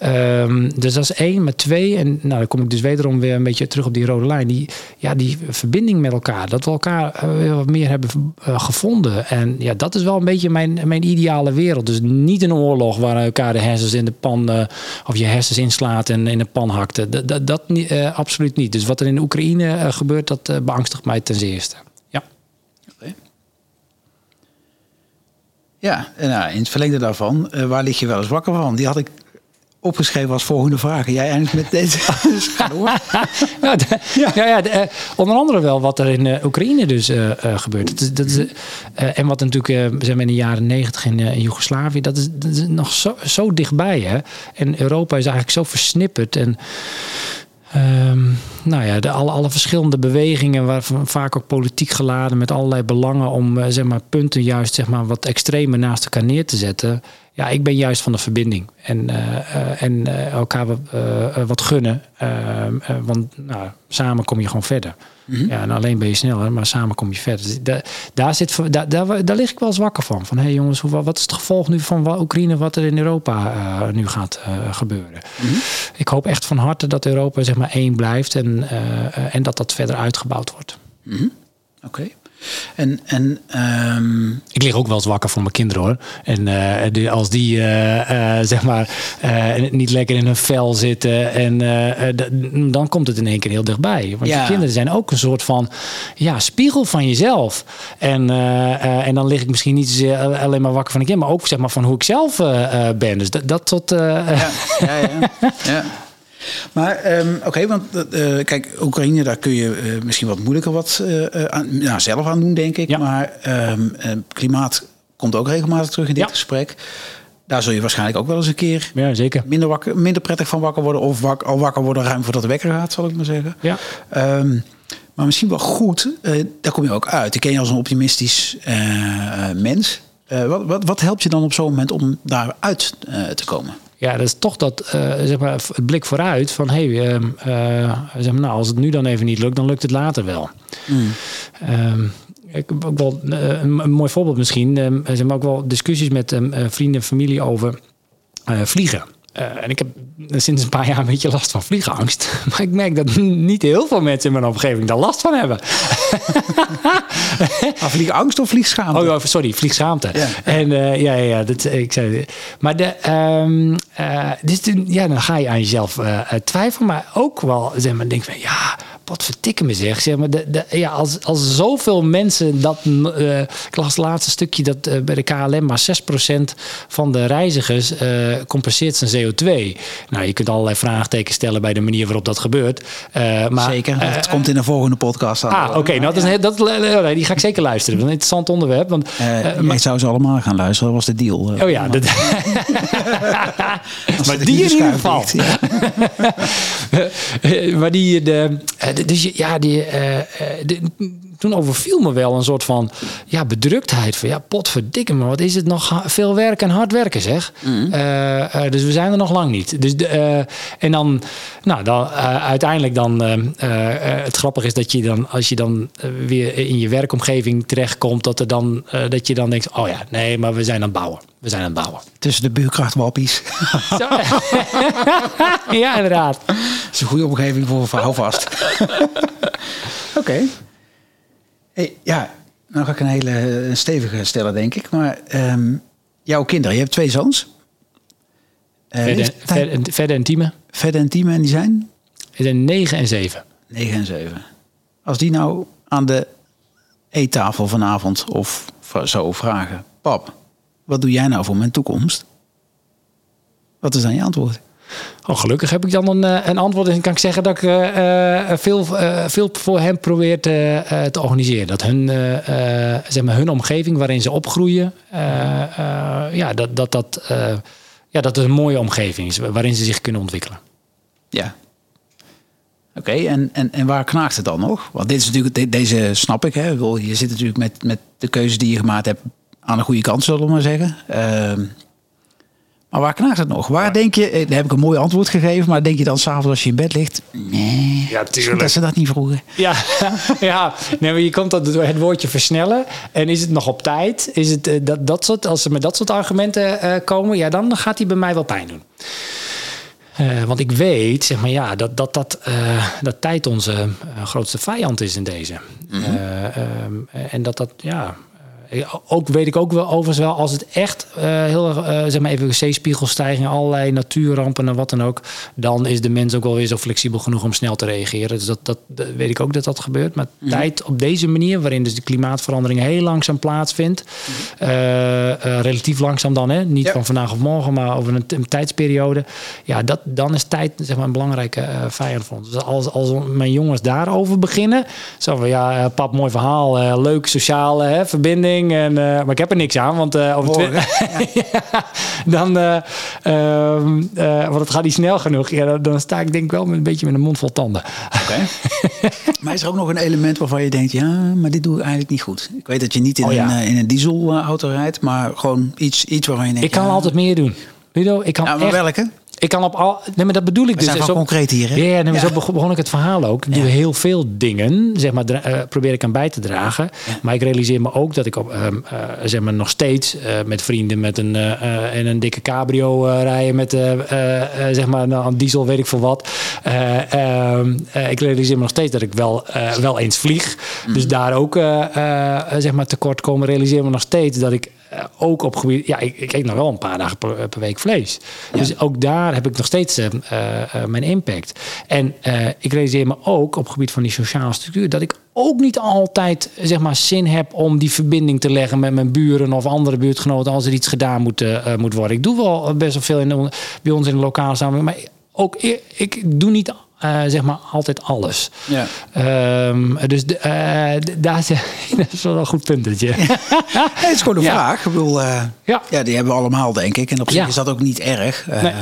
Mm dus dat is één. Maar twee, en nou, dan kom ik dus wederom weer een beetje terug op die rode lijn. Die, ja, die verbinding met elkaar. Dat we elkaar wat meer hebben gevonden. En ja, dat is wel een beetje mijn, mijn ideale wereld. Dus niet niet een oorlog waar elkaar de hersens in de pan uh, of je hersens inslaat en in de pan hakte. Dat, dat, uh, absoluut niet. Dus wat er in Oekraïne gebeurt, dat beangstigt mij ten zeerste. Ja. Ja, nou, in het verlengde daarvan, waar lig je wel eens wakker van? Die had ik opgeschreven als volgende vraag. Jij eindigt met deze. Ja, de- ja, ja, de, eh, onder andere wel wat er in eh, Oekraïne dus eh, gebeurt. Dat is, dat eh, en wat natuurlijk eh, zijn we in de jaren negentig in, in Joegoslavië, dat is, dat is nog zo, zo dichtbij. Hè? En Europa is eigenlijk zo versnipperd. En ehm, nou ja, de, alle, alle verschillende bewegingen, waarvan vaak ook politiek geladen met allerlei belangen om zeg maar, punten juist zeg maar, wat extremer naast elkaar neer te zetten. Ja, ik ben juist van de verbinding en, eh, eh, en eh, elkaar wat, wat gunnen. Eh, eh, want nou, samen kom je gewoon verder. Ja, en alleen ben je sneller, maar samen kom je verder. Dus da- daar, zit, daar, daar, daar lig ik wel eens wakker van. Van hé hey jongens, hoe, wat is het gevolg nu van Oekraïne, wat er in Europa nu gaat gebeuren? Ik hoop echt van harte dat Europa zeg maar één blijft en, en dat dat verder uitgebouwd wordt. Oké. En, en ehm, Ik lig ook wel eens wakker voor mijn kinderen hoor. En eh, als die eh, eh, zeg maar niet lekker in hun vel zitten, en, dan komt het in één keer heel dichtbij. Want Ja. je kinderen zijn ook een soort van ja, spiegel van jezelf. En, en dan lig ik misschien niet zozeer alleen maar wakker van een kind, maar ook zeg maar, van hoe ik zelf ben. Dus dat, dat tot. ja, ja, ja. ja. Maar ehm, oké, want eh, kijk, Oekraïne, daar kun je eh, misschien wat moeilijker wat eh, aan, nou, zelf aan doen, denk ik. Ja. Maar eh, klimaat komt ook regelmatig terug in dit Ja. gesprek. Daar zul je waarschijnlijk ook wel eens een keer ja, zeker. minder, wakker, minder prettig van wakker worden. Of wak, al wakker worden ruim voordat de wekker gaat, zal ik maar zeggen. Ja. Ehm, maar misschien wel goed, daar kom je ook uit. Ik ken je als een optimistisch mens. Wat, wat, wat helpt je dan op zo'n moment om daaruit eh te komen? Ja, dat is toch dat, eh, zeg maar, het blik vooruit van hé, hey, ehm, eh, zeg maar, nou, als het nu dan even niet lukt, dan lukt het later wel. Ehm, ik heb ook wel eh, een, mooi voorbeeld misschien. ehm, er zijn ook wel discussies met vrienden en familie over vliegen. Eh, en ik heb sinds een paar jaar een beetje last van vliegenangst. Maar ik merk dat niet heel veel mensen in mijn omgeving daar last van hebben. Ah, vliegangst of vliegschaamte? Oh, ja, sorry, vliegschaamte. Ja. En eh, ja, ja, dat, ik zei, maar de, ehm, eh, dus ja, dan ga je aan jezelf eh, eh, twijfelen, maar ook wel, zeg maar, denk van, ja, wat vertikken me zeg. zeg maar, de, de, ja, als, als zoveel mensen dat, eh, ik las het laatste stukje dat eh, bij de KLM maar 6% van de reizigers eh, compenseert zijn CO2. Nou, je kunt allerlei vraagtekens stellen bij de manier waarop dat gebeurt. Eh, maar, Zeker, dat eh, komt in de volgende podcast aan. Ah, oké. nou, dat is dat, die ga ik zeker luisteren. Dat is een interessant onderwerp. Want, Eh, maar- zou ze allemaal gaan luisteren, dat was de deal. Oh ja, dat, maar die in ieder de geval. maar die, de, de- dus je- ja, die, de- toen overviel me wel een soort van ja, bedruktheid. Van ja, potverdikke me, wat is het nog veel werk en hard werken zeg. Eh, eh, dus we zijn er nog lang niet. Dus de, eh, en dan, nou, dan eh, uiteindelijk dan, eh, eh, eh, het grappige is dat je dan, als je dan weer in je werkomgeving terechtkomt, dat, er dan, eh, dat je dan denkt, oh ja, nee, maar we zijn aan het bouwen. We zijn aan het bouwen. Tussen de buurkrachtwappies. Ja, inderdaad. Dat is een goede omgeving voor hou vast. Oké. Hey, ja, nou ga ik een hele eh, stevige stellen, denk ik. Maar ehm, jouw kinderen, je hebt twee zoons. Eh, Verder, verder, verder intiemen. Verder en Tiem, en die zijn Er zijn 9 en 7. 9 en 7. Als die nou aan de eettafel vanavond of zo vragen... Pap, wat doe jij nou voor mijn toekomst? Wat is dan je antwoord? Oh, gelukkig heb ik dan een, eh, een antwoord en kan ik zeggen dat ik eh, eh, veel, veel voor hen probeer te, te organiseren. Dat hun, zeg maar hun omgeving waarin ze opgroeien, ja, dat dat, dat, ja, dat het een mooie omgeving is waarin ze zich kunnen ontwikkelen. Ja. Oké, en, en, en waar knaagt het dan nog? Want dit is natuurlijk, de- deze snap ik. Hè. Je zit natuurlijk met, met de keuzes die je gemaakt hebt aan de goede kant, zullen we maar zeggen. Maar waar knaagt het nog? Waar denk je, eh, daar heb ik een mooi antwoord gegeven, maar denk je dan s'avonds als je in bed ligt? Nee, Ja, tuurlijk. dat ze dat niet vroegen. Ja, ja. Nee, maar je komt dat door het woordje versnellen. En is het nog op tijd? Is het, eh, dat, dat soort, als ze met dat soort argumenten eh, komen, ja, dan gaat die bij mij wel pijn doen. Eh, want ik weet, zeg maar, ja, dat, dat, dat, eh, dat tijd onze grootste vijand is in deze. Eh, ehm, en dat dat, ja. Ook weet ik ook wel overigens wel, als het echt uh, heel erg, zeg maar even zeespiegelstijging, allerlei natuurrampen en wat dan ook, dan is de mens ook wel weer zo flexibel genoeg om snel te reageren. Dus dat, dat, weet ik ook dat dat gebeurt. Maar mhm. tijd op deze manier, waarin dus de klimaatverandering heel langzaam plaatsvindt, mhm. relatief langzaam dan, hè? niet van vandaag of morgen, maar over een, een, tijdsperiode, ja, dat, dan is tijd zeg maar, een belangrijke vijand voor ons. Dus als, als mijn jongens daarover beginnen, zo van ja, pap, mooi verhaal, leuk, sociale hè, verbinding. En, uh, maar ik heb er niks aan, want uh, over twee... ja, dan... Uh, want het gaat niet snel genoeg. Ja, dan, dan, sta ik denk ik wel met een beetje met een mond vol tanden. Oké. maar is er ook nog een element waarvan je denkt... ja, maar dit doe ik eigenlijk niet goed. Ik weet dat je niet in, oh, een, in een dieselauto rijdt... maar gewoon iets, iets waarvan je denkt... Ik kan altijd meer doen. Ludo, ik kan ja, maar welke? Ik kan op al. Nee, maar dat bedoel ik We dus. Zijn zo concreet hier. Hè? Ja, nee, maar zo begon ik het verhaal ook. Ik doe heel veel dingen, zeg maar, uh, probeer ik aan bij te dragen. Maar ik realiseer me ook dat ik op, uh, uh, zeg maar, nog steeds met vrienden met een, en een dikke cabrio rijden met, zeg maar, nou, diesel, weet ik veel wat. Ehm, ik realiseer me nog steeds dat ik wel, wel eens vlieg. Mm. Dus daar ook, zeg maar, tekort komen. Realiseer me nog steeds dat ik uh, ook op gebied. Ja, ik, ik, eet nog wel een paar dagen per, per week vlees. Dus ook daar heb ik nog steeds uh, uh, mijn impact. En ik realiseer me ook op gebied van die sociale structuur dat ik ook niet altijd zeg maar, zin heb om die verbinding te leggen met mijn buren of andere buurtgenoten als er iets gedaan moet, moet worden. Ik doe wel best wel veel in bij ons in de lokale samenleving, maar ook ik, ik doe niet uh, zeg maar altijd alles. Ja. Um, dus uh, daar dat is wel een goed puntetje. Ja. het is gewoon een vraag. Ik bedoel, uh, ja. ja, die hebben we allemaal, denk ik. En op zich is dat ook niet erg. Nee.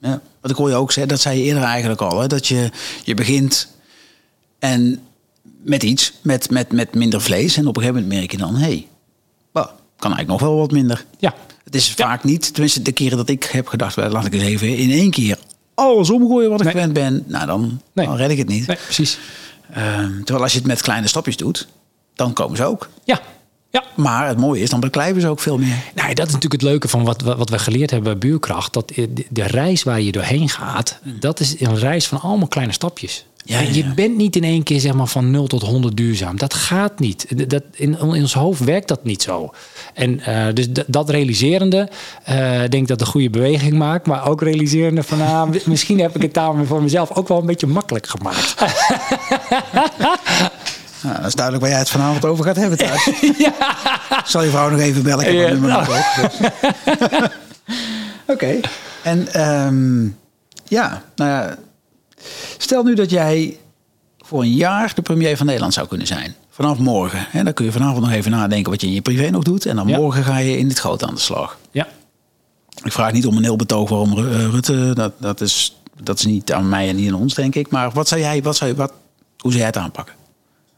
ja. Wat ik hoor je ook zeggen, dat zei je eerder eigenlijk al, hè, dat je, je begint en met iets, met, met, met minder vlees. En op een gegeven moment merk je dan, hé, hey, kan eigenlijk nog wel wat minder. Ja. Het is vaak niet, tenminste de keren dat ik heb gedacht, laat ik eens even in één keer alles omgooien wat ik gewend ben, nou dan, dan red ik het niet. Nee, precies. Ehm, terwijl als je het met kleine stapjes doet, dan komen ze ook. Ja. Ja. Maar het mooie is, dan beklijven ze ook veel meer. Nou, dat is natuurlijk het leuke van wat, wat we geleerd hebben bij Buurkracht. Dat de reis waar je doorheen gaat, dat is een reis van allemaal kleine stapjes. Ja, Je bent niet in één keer zeg maar, van 0 tot 100 duurzaam. Dat gaat niet. Dat, in, in ons hoofd werkt dat niet zo. En uh, dus dat realiserende, uh, denk dat de goede beweging maakt. Maar ook realiserende van, ah, misschien heb ik het daar voor mezelf ook wel een beetje makkelijk gemaakt. Nou, dat is duidelijk waar jij het vanavond over gaat hebben thuis. ja. Zal je vrouw nog even bellen? Ik heb nummer dus. Oké. En um, ja, nou ja Stel nu dat jij voor een jaar de premier van Nederland zou kunnen zijn. Vanaf morgen. En dan kun je vanavond nog even nadenken wat je in je privé nog doet. En dan morgen ga je in dit grote aan de slag. Ja. Ik vraag niet om een heel betoog waarom eh, Rutte. Dat, dat, is, dat is niet aan mij en niet aan ons, denk ik. Maar wat zou jij, wat zou, wat, hoe zou jij het aanpakken?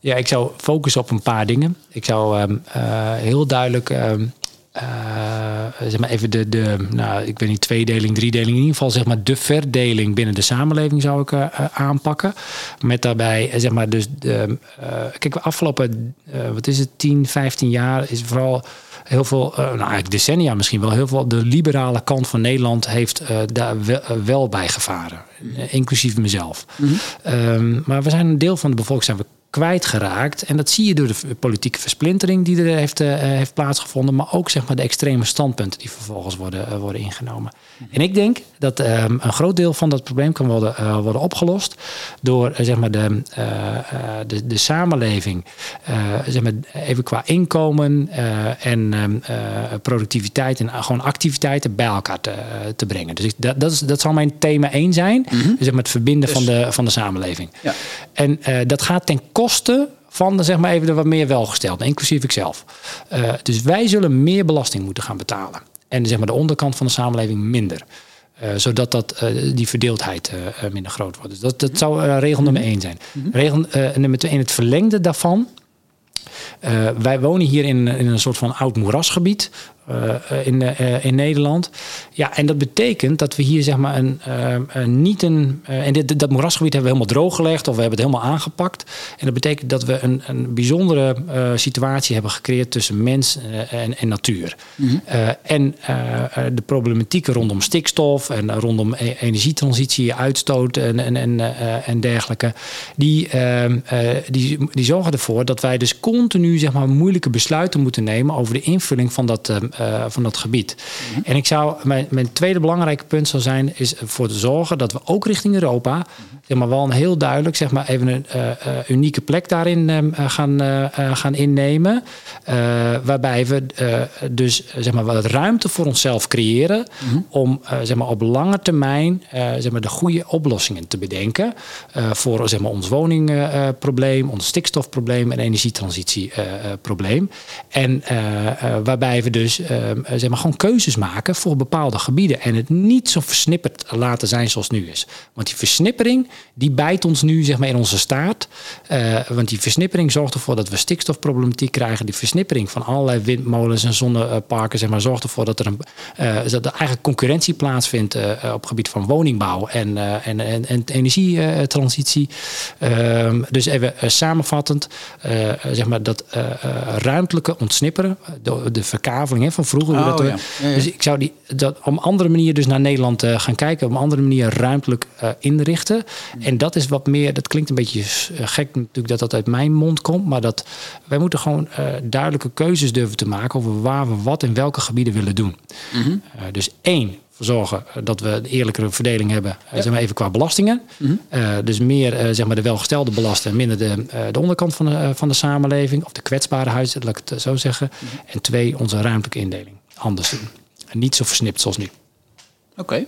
Ja, ik zou focussen op een paar dingen. Ik zou um, uh, heel duidelijk um, uh, zeg maar even de, de, nou, ik weet niet, tweedeling, driedeling, in ieder geval zeg maar de verdeling binnen de samenleving zou ik uh, aanpakken. Met daarbij, zeg maar, dus, de, uh, kijk, afgelopen, wat is het, 10, 15 jaar is vooral heel veel, nou eigenlijk decennia misschien wel, heel veel de liberale kant van Nederland heeft daar wel, wel bij gevaren. inclusief mezelf. Mm -hmm. maar we zijn een deel van de bevolking zijn we kwijtgeraakt. En dat zie je door de politieke versplintering die er heeft, uh, heeft plaatsgevonden. Maar ook zeg maar, de extreme standpunten die vervolgens worden, uh, worden ingenomen. En ik denk dat um, een groot deel van dat probleem kan worden, uh, worden opgelost. Door zeg maar, de, de, de samenleving, zeg maar, even qua inkomen en um, productiviteit en gewoon activiteiten bij elkaar te, te brengen. Dus ik, dat, dat, is, dat zal mijn thema één zijn. Mm -hmm. zeg maar, het verbinden dus. van, de, van de samenleving. Ja. En dat gaat ten koste kosten van de, zeg maar even de wat meer welgestelden, inclusief ikzelf. Uh, dus wij zullen meer belasting moeten gaan betalen. En zeg maar de onderkant van de samenleving minder. Uh, zodat dat, uh, die verdeeldheid minder groot wordt. Dus dat, dat zou regel nummer één zijn. Mhm. Regel nummer twee, in het verlengde daarvan. wij wonen hier in, in een soort van oud moerasgebied. Uh, in, uh, in Nederland. Ja, en dat betekent dat we hier zeg maar een, een niet een. en dit, dat moerasgebied hebben we helemaal drooggelegd of we hebben het helemaal aangepakt. En dat betekent dat we een, een bijzondere situatie hebben gecreëerd tussen mens en, en natuur. Mhm. en de problematieken rondom stikstof en rondom e energietransitie, uitstoot en, en, en, en dergelijke. Die, die, die zorgen ervoor dat wij dus continu zeg maar, moeilijke besluiten moeten nemen over de invulling van dat uh, van dat gebied. En ik zou, mijn, mijn tweede belangrijke punt zou zijn, is voor te zorgen dat we ook richting Europa, zeg maar wel een heel duidelijk, zeg maar even een uh, unieke plek daarin uh, gaan, gaan innemen. waarbij we dus zeg maar wat ruimte voor onszelf creëren om zeg maar op lange termijn zeg maar de goede oplossingen te bedenken voor zeg maar ons woningprobleem, ons stikstofprobleem en energietransitieprobleem. en waarbij we dus Ehm, eh, zeg maar, gewoon keuzes maken voor bepaalde gebieden. En het niet zo versnipperd laten zijn zoals nu is. Want die versnippering, die bijt ons nu zeg maar, in onze staart. Uh, want die versnippering zorgt ervoor dat we stikstofproblematiek krijgen. Die versnippering van allerlei windmolens en zonneparken zeg maar, zorgt ervoor dat er, een, dat er eigenlijk concurrentie plaatsvindt op het gebied van woningbouw en, en, en, en energietransitie. Ehm, dus even samenvattend, zeg maar dat ruimtelijke ontsnipperen, de, de verkaveling van vroeger. Oh, dat Dus ik zou die dat op een andere manier dus naar Nederland uh, gaan kijken, op een andere manier ruimtelijk uh, inrichten. En dat is wat meer, dat klinkt een beetje eh, gek natuurlijk dat dat uit mijn mond komt, maar dat wij moeten gewoon duidelijke keuzes durven te maken over waar we wat in welke gebieden willen doen. Mm -hmm. dus één, zorgen dat we een eerlijkere verdeling hebben, ja. zeg maar even qua belastingen. Mm -hmm. dus meer zeg maar de welgestelde belasten en minder de, de onderkant van de, van de samenleving, of de kwetsbare huizen, laat ik het zo zeggen. Mm -hmm. En twee, onze ruimtelijke indeling anders doen. En niet zo versnipt zoals nu. Oké.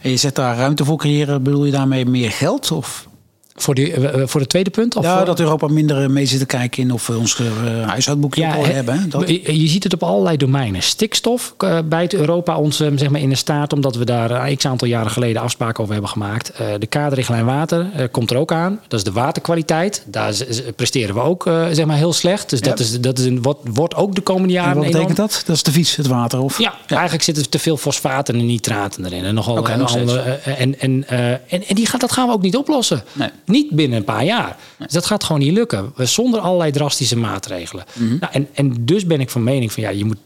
En je zet daar ruimte voor creëren, bedoel je daarmee meer geld? Of voor, die, eh, eh, voor het tweede punt? Of ja, dat Europa minder eh, mee zit te kijken in of we ons huishoudboekje ja, hebben. Dat... Je, ziet het op allerlei domeinen. Stikstof bijt Europa ons zeg maar in de staat, omdat we daar een x aantal jaren geleden afspraken over hebben gemaakt. de kaderrichtlijn water komt er ook aan. Dat is de waterkwaliteit. Daar presteren we ook zeg maar heel slecht. Dus dat, is, dat is een, wat, wordt ook de komende jaren. En wat betekent dat? Dat is te vies, het water? Of? Ja, eigenlijk zitten te veel fosfaten en nitraten erin. En, nogal, okay, en, andere, en, en, en, en die gaat, dat gaan we ook niet oplossen. Nee. Niet binnen een paar jaar. Dus dat gaat gewoon niet lukken. Zonder allerlei drastische maatregelen. Mhm. nou, en, en dus ben ik van mening van ja, je moet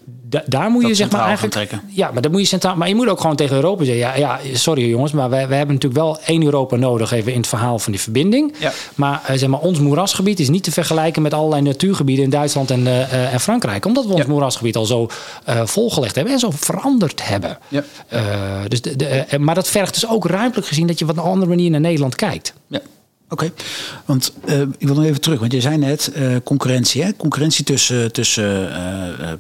daar moet je zeg maar eigenlijk. Trekken. Ja, maar dan moet je centraal. Maar je moet ook gewoon tegen Europa zeggen: ja, ja sorry jongens, maar we, hebben natuurlijk wel één Europa nodig, even in het verhaal van die verbinding. Ja. Maar uh, zeg maar, ons moerasgebied is niet te vergelijken met allerlei natuurgebieden in Duitsland en, uh, en Frankrijk. Omdat we ons moerasgebied al zo uh, volgelegd hebben en zo veranderd hebben. Ja. dus de, de, maar dat vergt dus ook ruimtelijk gezien dat je op een andere manier naar Nederland kijkt. Ja. Oké, want uh, ik wil nog even terug, want je zei net uh, concurrentie, hè? concurrentie tussen, tussen uh,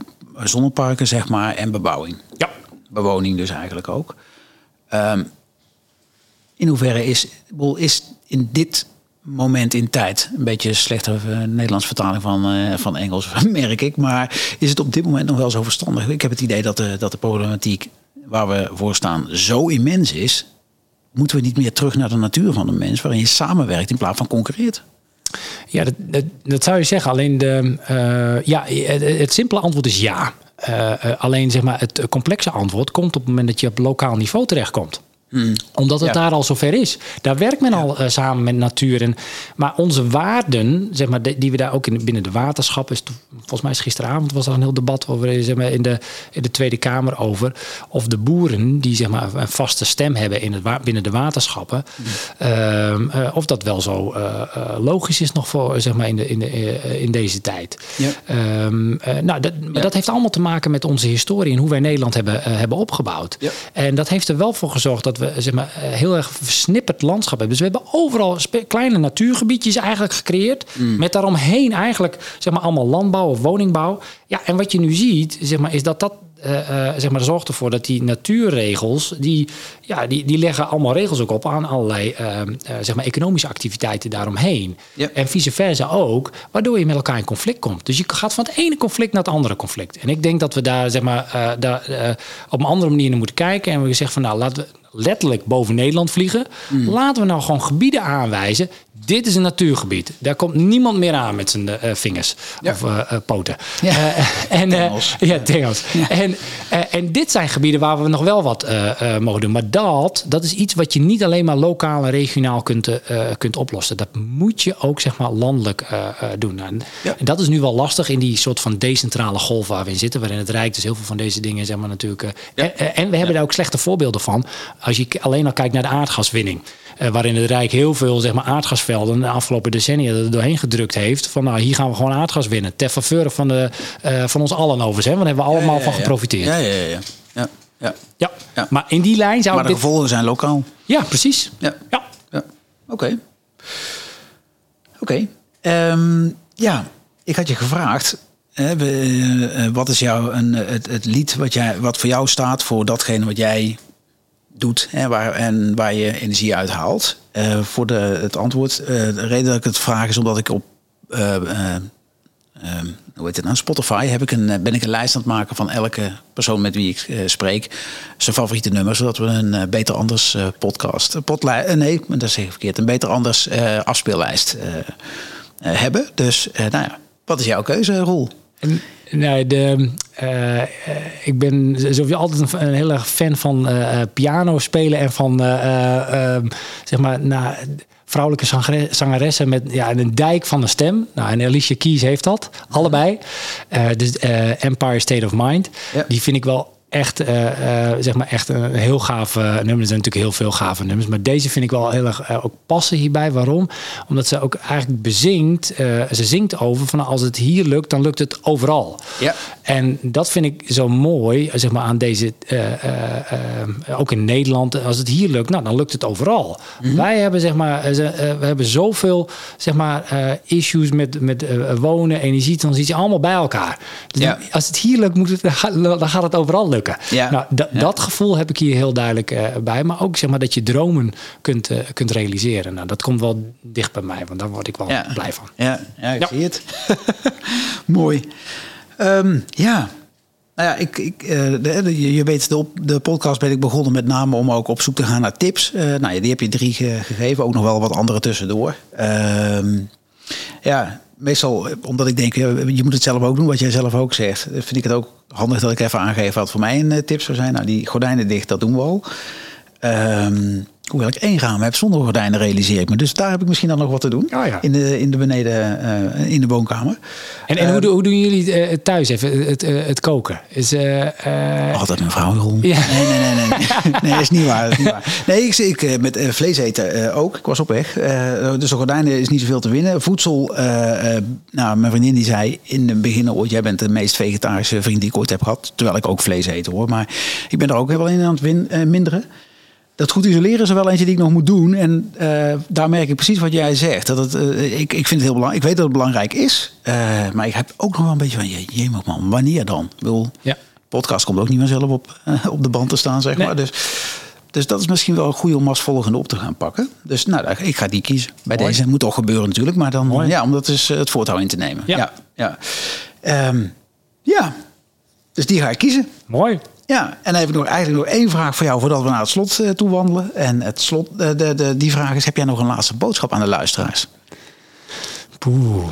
zonneparken zeg maar en bebouwing. Ja. Bewoning dus eigenlijk ook. Um, in hoeverre is, is in dit moment in tijd, een beetje slechte Nederlands vertaling van, van Engels merk ik, maar is het op dit moment nog wel zo verstandig? Ik heb het idee dat de, dat de problematiek waar we voor staan zo immens is moeten we niet meer terug naar de natuur van de mens, waarin je samenwerkt in plaats van concurreert? Ja, dat, dat, dat zou je zeggen. Alleen de, uh, ja, het, simpele antwoord is ja. Uh, alleen zeg maar, het complexe antwoord komt op het moment dat je op lokaal niveau terechtkomt. Hmm. Omdat het daar al zover is. Daar werkt men al uh, samen met natuur. En, maar onze waarden, zeg maar, die we daar ook in, binnen de waterschap is. Volgens mij is gisteravond was er een heel debat over zeg maar, in, de, in de Tweede Kamer over. Of de boeren die zeg maar, een vaste stem hebben in het, binnen de waterschappen. Hmm. Uh, of dat wel zo logisch is nog voor zeg maar, in, de, in, de, in deze tijd. Ja. Um, nou, dat, ja. dat heeft allemaal te maken met onze historie en hoe wij Nederland hebben, hebben opgebouwd. En dat heeft er wel voor gezorgd dat we zeg maar, eh, heel erg versnipperd landschap hebben. Dus we hebben overal kleine natuurgebiedjes eigenlijk gecreëerd. Mm. Met daaromheen eigenlijk zeg maar, allemaal landbouw of woningbouw. Ja, en wat je nu ziet, zeg maar, is dat dat uh, uh, zeg maar, zorgt ervoor dat die natuurregels, die, ja, die, die leggen allemaal regels ook op aan allerlei uh, zeg maar economische activiteiten daaromheen. Yep. En vice versa ook, waardoor je met elkaar in conflict komt. Dus je gaat van het ene conflict naar het andere conflict. En ik denk dat we daar, zeg maar, daar op een andere manier naar moeten kijken. En we zeggen van nou, laten we letterlijk boven Nederland vliegen. Laten we nou gewoon gebieden aanwijzen. Dit is een natuurgebied. Daar komt niemand meer aan met zijn eh, vingers of eh, poten. Ja. En, Tengels. ja, tengels. En, en dit zijn gebieden waar we nog wel wat mogen doen. Maar dat, dat is iets wat je niet alleen maar lokaal en regionaal kunt, kunt oplossen. Dat moet je ook zeg maar landelijk doen. Nou, En, Ja. en dat is nu wel lastig in die soort van decentrale golf waar we in zitten. Waarin het Rijk dus heel veel van deze dingen zeg maar natuurlijk... en, we hebben daar ook slechte voorbeelden van. Als je alleen al kijkt naar de aardgaswinning. Eh, waarin het Rijk heel veel zeg maar, aardgasvelden de afgelopen decennia er doorheen gedrukt heeft. Van nou, hier gaan we gewoon aardgas winnen. Ter faveur van, de, eh, van ons allen overigens. Hè? Want daar hebben we allemaal Ja, ja, van geprofiteerd. Ja, Ja, ja, ja. ja. ja, ja. Maar in die lijn zou Maar de dit... gevolgen zijn lokaal. Ja, precies. Ja. Ja. Oké. Oké. Ehm, ja, ik had je gevraagd. Hè, we, eh, wat is jouw een, het, het lied wat, jij, wat voor jou staat voor datgene wat jij doet hè, waar, en waar je energie uit haalt? Eh, voor de, het antwoord. eh, de reden dat ik het vraag is omdat ik op. eh, hoe heet het nou? Spotify heb ik een, ben ik een lijst aan het maken van elke persoon met wie ik spreek. Zijn favoriete nummer, zodat we een Beter Anders podcast. Eh, nee, dat zeg ik verkeerd. Een Beter Anders afspeellijst hebben. Dus nou ja, wat is jouw keuze, Roel? En, Nee, de, eh, ik ben sowieso altijd een, een heel erg fan van eh, eh, piano spelen en van eh, eh, ehm, zeg maar nou, vrouwelijke zangere- zangeressen met ja, een dijk van een stem. Nou, en Alicia Keys heeft dat, allebei. Dus Empire State of Mind, Ja. die vind ik wel echt, eh, eh, zeg maar echt een heel gaaf nummer. Er zijn natuurlijk heel veel gave nummers, maar deze vind ik wel heel erg eh, ook passen hierbij. Waarom? Omdat ze ook eigenlijk bezingt, eh, ze zingt over van als het hier lukt, dan lukt het overal. Ja. En dat vind ik zo mooi, zeg maar, aan deze, eh, eh, eh, ook in Nederland. Als het hier lukt, nou, dan lukt het overal. Mhm. Wij hebben, zeg maar, we hebben zoveel, zeg maar, issues met, met wonen, energietransitie, allemaal bij elkaar. Dus Ja. als het hier lukt, moet het, dan gaat- het overal lukken. Ja. Nou, Ja. dat gevoel heb ik hier heel duidelijk bij. Maar ook, zeg maar, dat je dromen kunt, kunt realiseren. Nou, dat komt wel dicht bij mij, want daar word ik wel blij van. Ja, ja ik Ja. zie het. Mooi. Ehm, ja. Nou ja, ik, ik, eh, je, weet, de, op, de podcast ben ik begonnen met name om ook op zoek te gaan naar tips. Eh, nou ja, die heb je drie ge- gegeven, ook nog wel wat andere tussendoor. Ehm, ja, meestal eh, omdat ik denk, je moet het zelf ook doen, wat jij zelf ook zegt. Vind ik het ook handig dat ik even aangeef wat voor mij een tip zou zijn. Nou, die gordijnen dicht, dat doen we al. Ehm, hoewel ik één raam heb zonder gordijnen, realiseer ik me. Dus daar heb ik misschien dan nog wat te doen. Oh ja. In de, in de beneden, eh, in de woonkamer. En, en hoe, doen- hoe doen jullie eh, thuis even, het, eh, het koken? Is, eh, eh, Altijd mijn vrouw, Jeroen. Ja. Nee, nee, nee, nee. Nee, dat is niet waar. Dat is niet waar. Nee, ik, ik eh, met eh, vlees eten eh, ook. Ik was op weg. Eh, dus de gordijnen is niet zoveel te winnen. Voedsel, eh, eh, nou, mijn vriendin die zei in het begin ooit... jij bent de meest vegetarische vriend die ik ooit heb gehad. Terwijl ik ook vlees eet hoor. Maar ik ben er ook wel in aan het win, eh, minderen. Dat goed isoleren is er wel eentje die ik nog moet doen. En eh, daar merk ik precies wat jij zegt. Dat het, eh, ik, ik vind het heel belangrijk. Ik weet dat het belangrijk is. eh, maar ik heb ook nog wel een beetje van... je- Jemig man, wanneer dan? Ik bedoel, ja. podcast komt ook niet vanzelf op, op de band te staan, zeg Nee. maar. Dus, dus dat is misschien wel een goede om als volgende op te gaan pakken. Dus nou, ik ga die kiezen. Bij Mooi. deze moet toch gebeuren natuurlijk. Maar dan, Mooi. ja, om dat eh, het voortouw in te nemen. Ja. Ja, ja. Ehm, ja. dus die ga ik kiezen. Mooi. Ja, en ik nog, eigenlijk nog één vraag voor jou voordat we naar het slot eh, toe wandelen. En het slot, eh, de, de, die vraag is, heb jij nog een laatste boodschap aan de luisteraars? Poeh.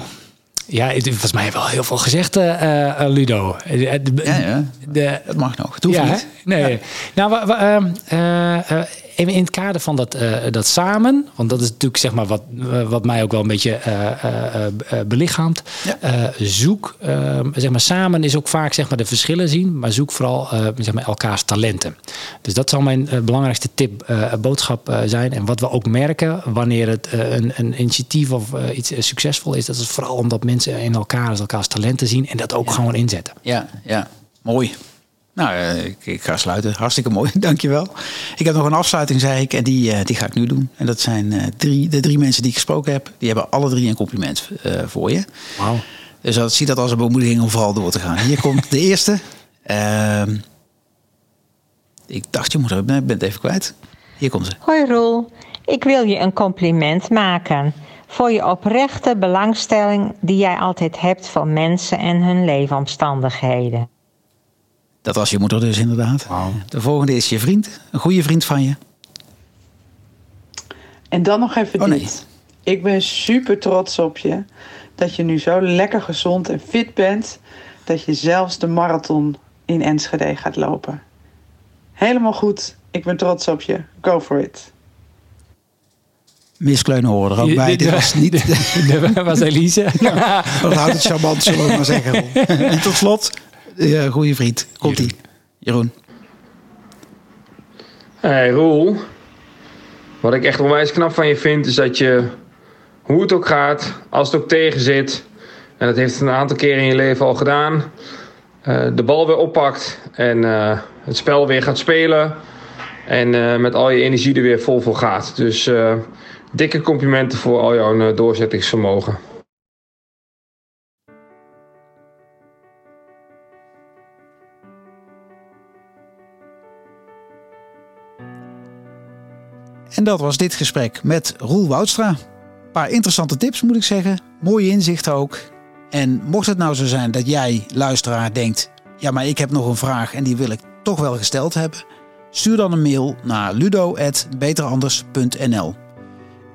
Ja, het is volgens mij wel heel veel gezegd, eh, Ludo. De- Ja, ja. De, Dat mag nog. Het hoeft ja, niet. hè? nee. Nou, wa- ehm, eh, eh, even in het kader van dat, eh, dat samen, want dat is natuurlijk zeg maar wat, eh, wat mij ook wel een beetje eh, belichaamt. Ja. Zoek, ehm, zeg maar samen is ook vaak zeg maar de verschillen zien, maar zoek vooral zeg maar elkaars talenten. Dus dat zal mijn belangrijkste tip, boodschap zijn. En wat we ook merken wanneer het een, een initiatief of iets succesvol is, dat is vooral omdat mensen in elkaar elkaars talenten zien en dat ook gewoon inzetten. Ja, ja. Mooi. Nou, eh, ik, ik ga sluiten. Hartstikke mooi, dankjewel. Ik heb nog een afsluiting, zei ik, en die, eh, die ga ik nu doen. En dat zijn eh, drie, de drie mensen die ik gesproken heb. Die hebben alle drie een compliment eh, voor je. Wauw. Dus dat, zie dat als een bemoediging om vooral door te gaan. Hier komt de eerste. Ehm, ik dacht, je moet er, ik ben het even kwijt. Hier komt ze. Hoi Roel, ik wil je een compliment maken voor je oprechte belangstelling die jij altijd hebt voor mensen en hun leefomstandigheden. Dat was je moeder dus inderdaad. De volgende is je vriend. Een goede vriend van je. En dan nog even Oh, nee. dit. Ik ben super trots op je. Dat je nu zo lekker gezond en fit bent. Dat je zelfs de marathon in Enschede gaat lopen. Helemaal goed. Ik ben trots op je. Go for it. Miss Kleunen horen er ook bij. Dit was niet... Dat was Elise. Dat houdt het charmant, zullen we maar zeggen. En tot slot, uh, goede vriend. Komt-ie. Jeroen. Hey Roel, wat ik echt onwijs knap van je vind is dat je, hoe het ook gaat, als het ook tegen zit, en dat heeft het een aantal keren in je leven al gedaan, uh, de bal weer oppakt en uh, het spel weer gaat spelen en uh, met al je energie er weer vol voor gaat. Dus dikke complimenten voor al jouw doorzettingsvermogen. Dat was dit gesprek met Roel Woudstra. Een paar interessante tips moet ik zeggen. Mooie inzichten ook. En mocht het nou zo zijn dat jij, luisteraar, denkt... ja, maar ik heb nog een vraag en die wil ik toch wel gesteld hebben... stuur dan een mail naar ludo.beteranders.nl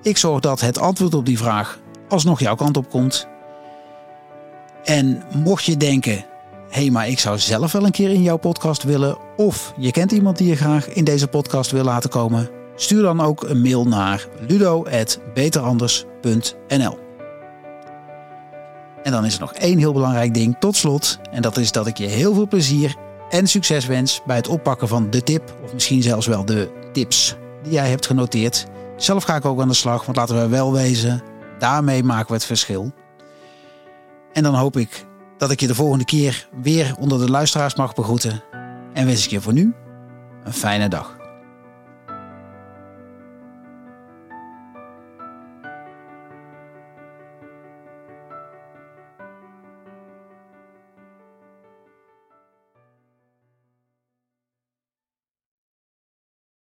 Ik zorg dat het antwoord op die vraag alsnog jouw kant op komt. En mocht je denken... hé, hey, maar ik zou zelf wel een keer in jouw podcast willen... of je kent iemand die je graag in deze podcast wil laten komen... Stuur dan ook een mail naar ludo.beteranders.nl En dan is er nog één heel belangrijk ding tot slot. En dat is dat ik je heel veel plezier en succes wens bij het oppakken van de tip. Of misschien zelfs wel de tips die jij hebt genoteerd. Zelf ga ik ook aan de slag, want laten we wel wezen, daarmee maken we het verschil. En dan hoop ik dat ik je de volgende keer weer onder de luisteraars mag begroeten. En wens ik je voor nu een fijne dag.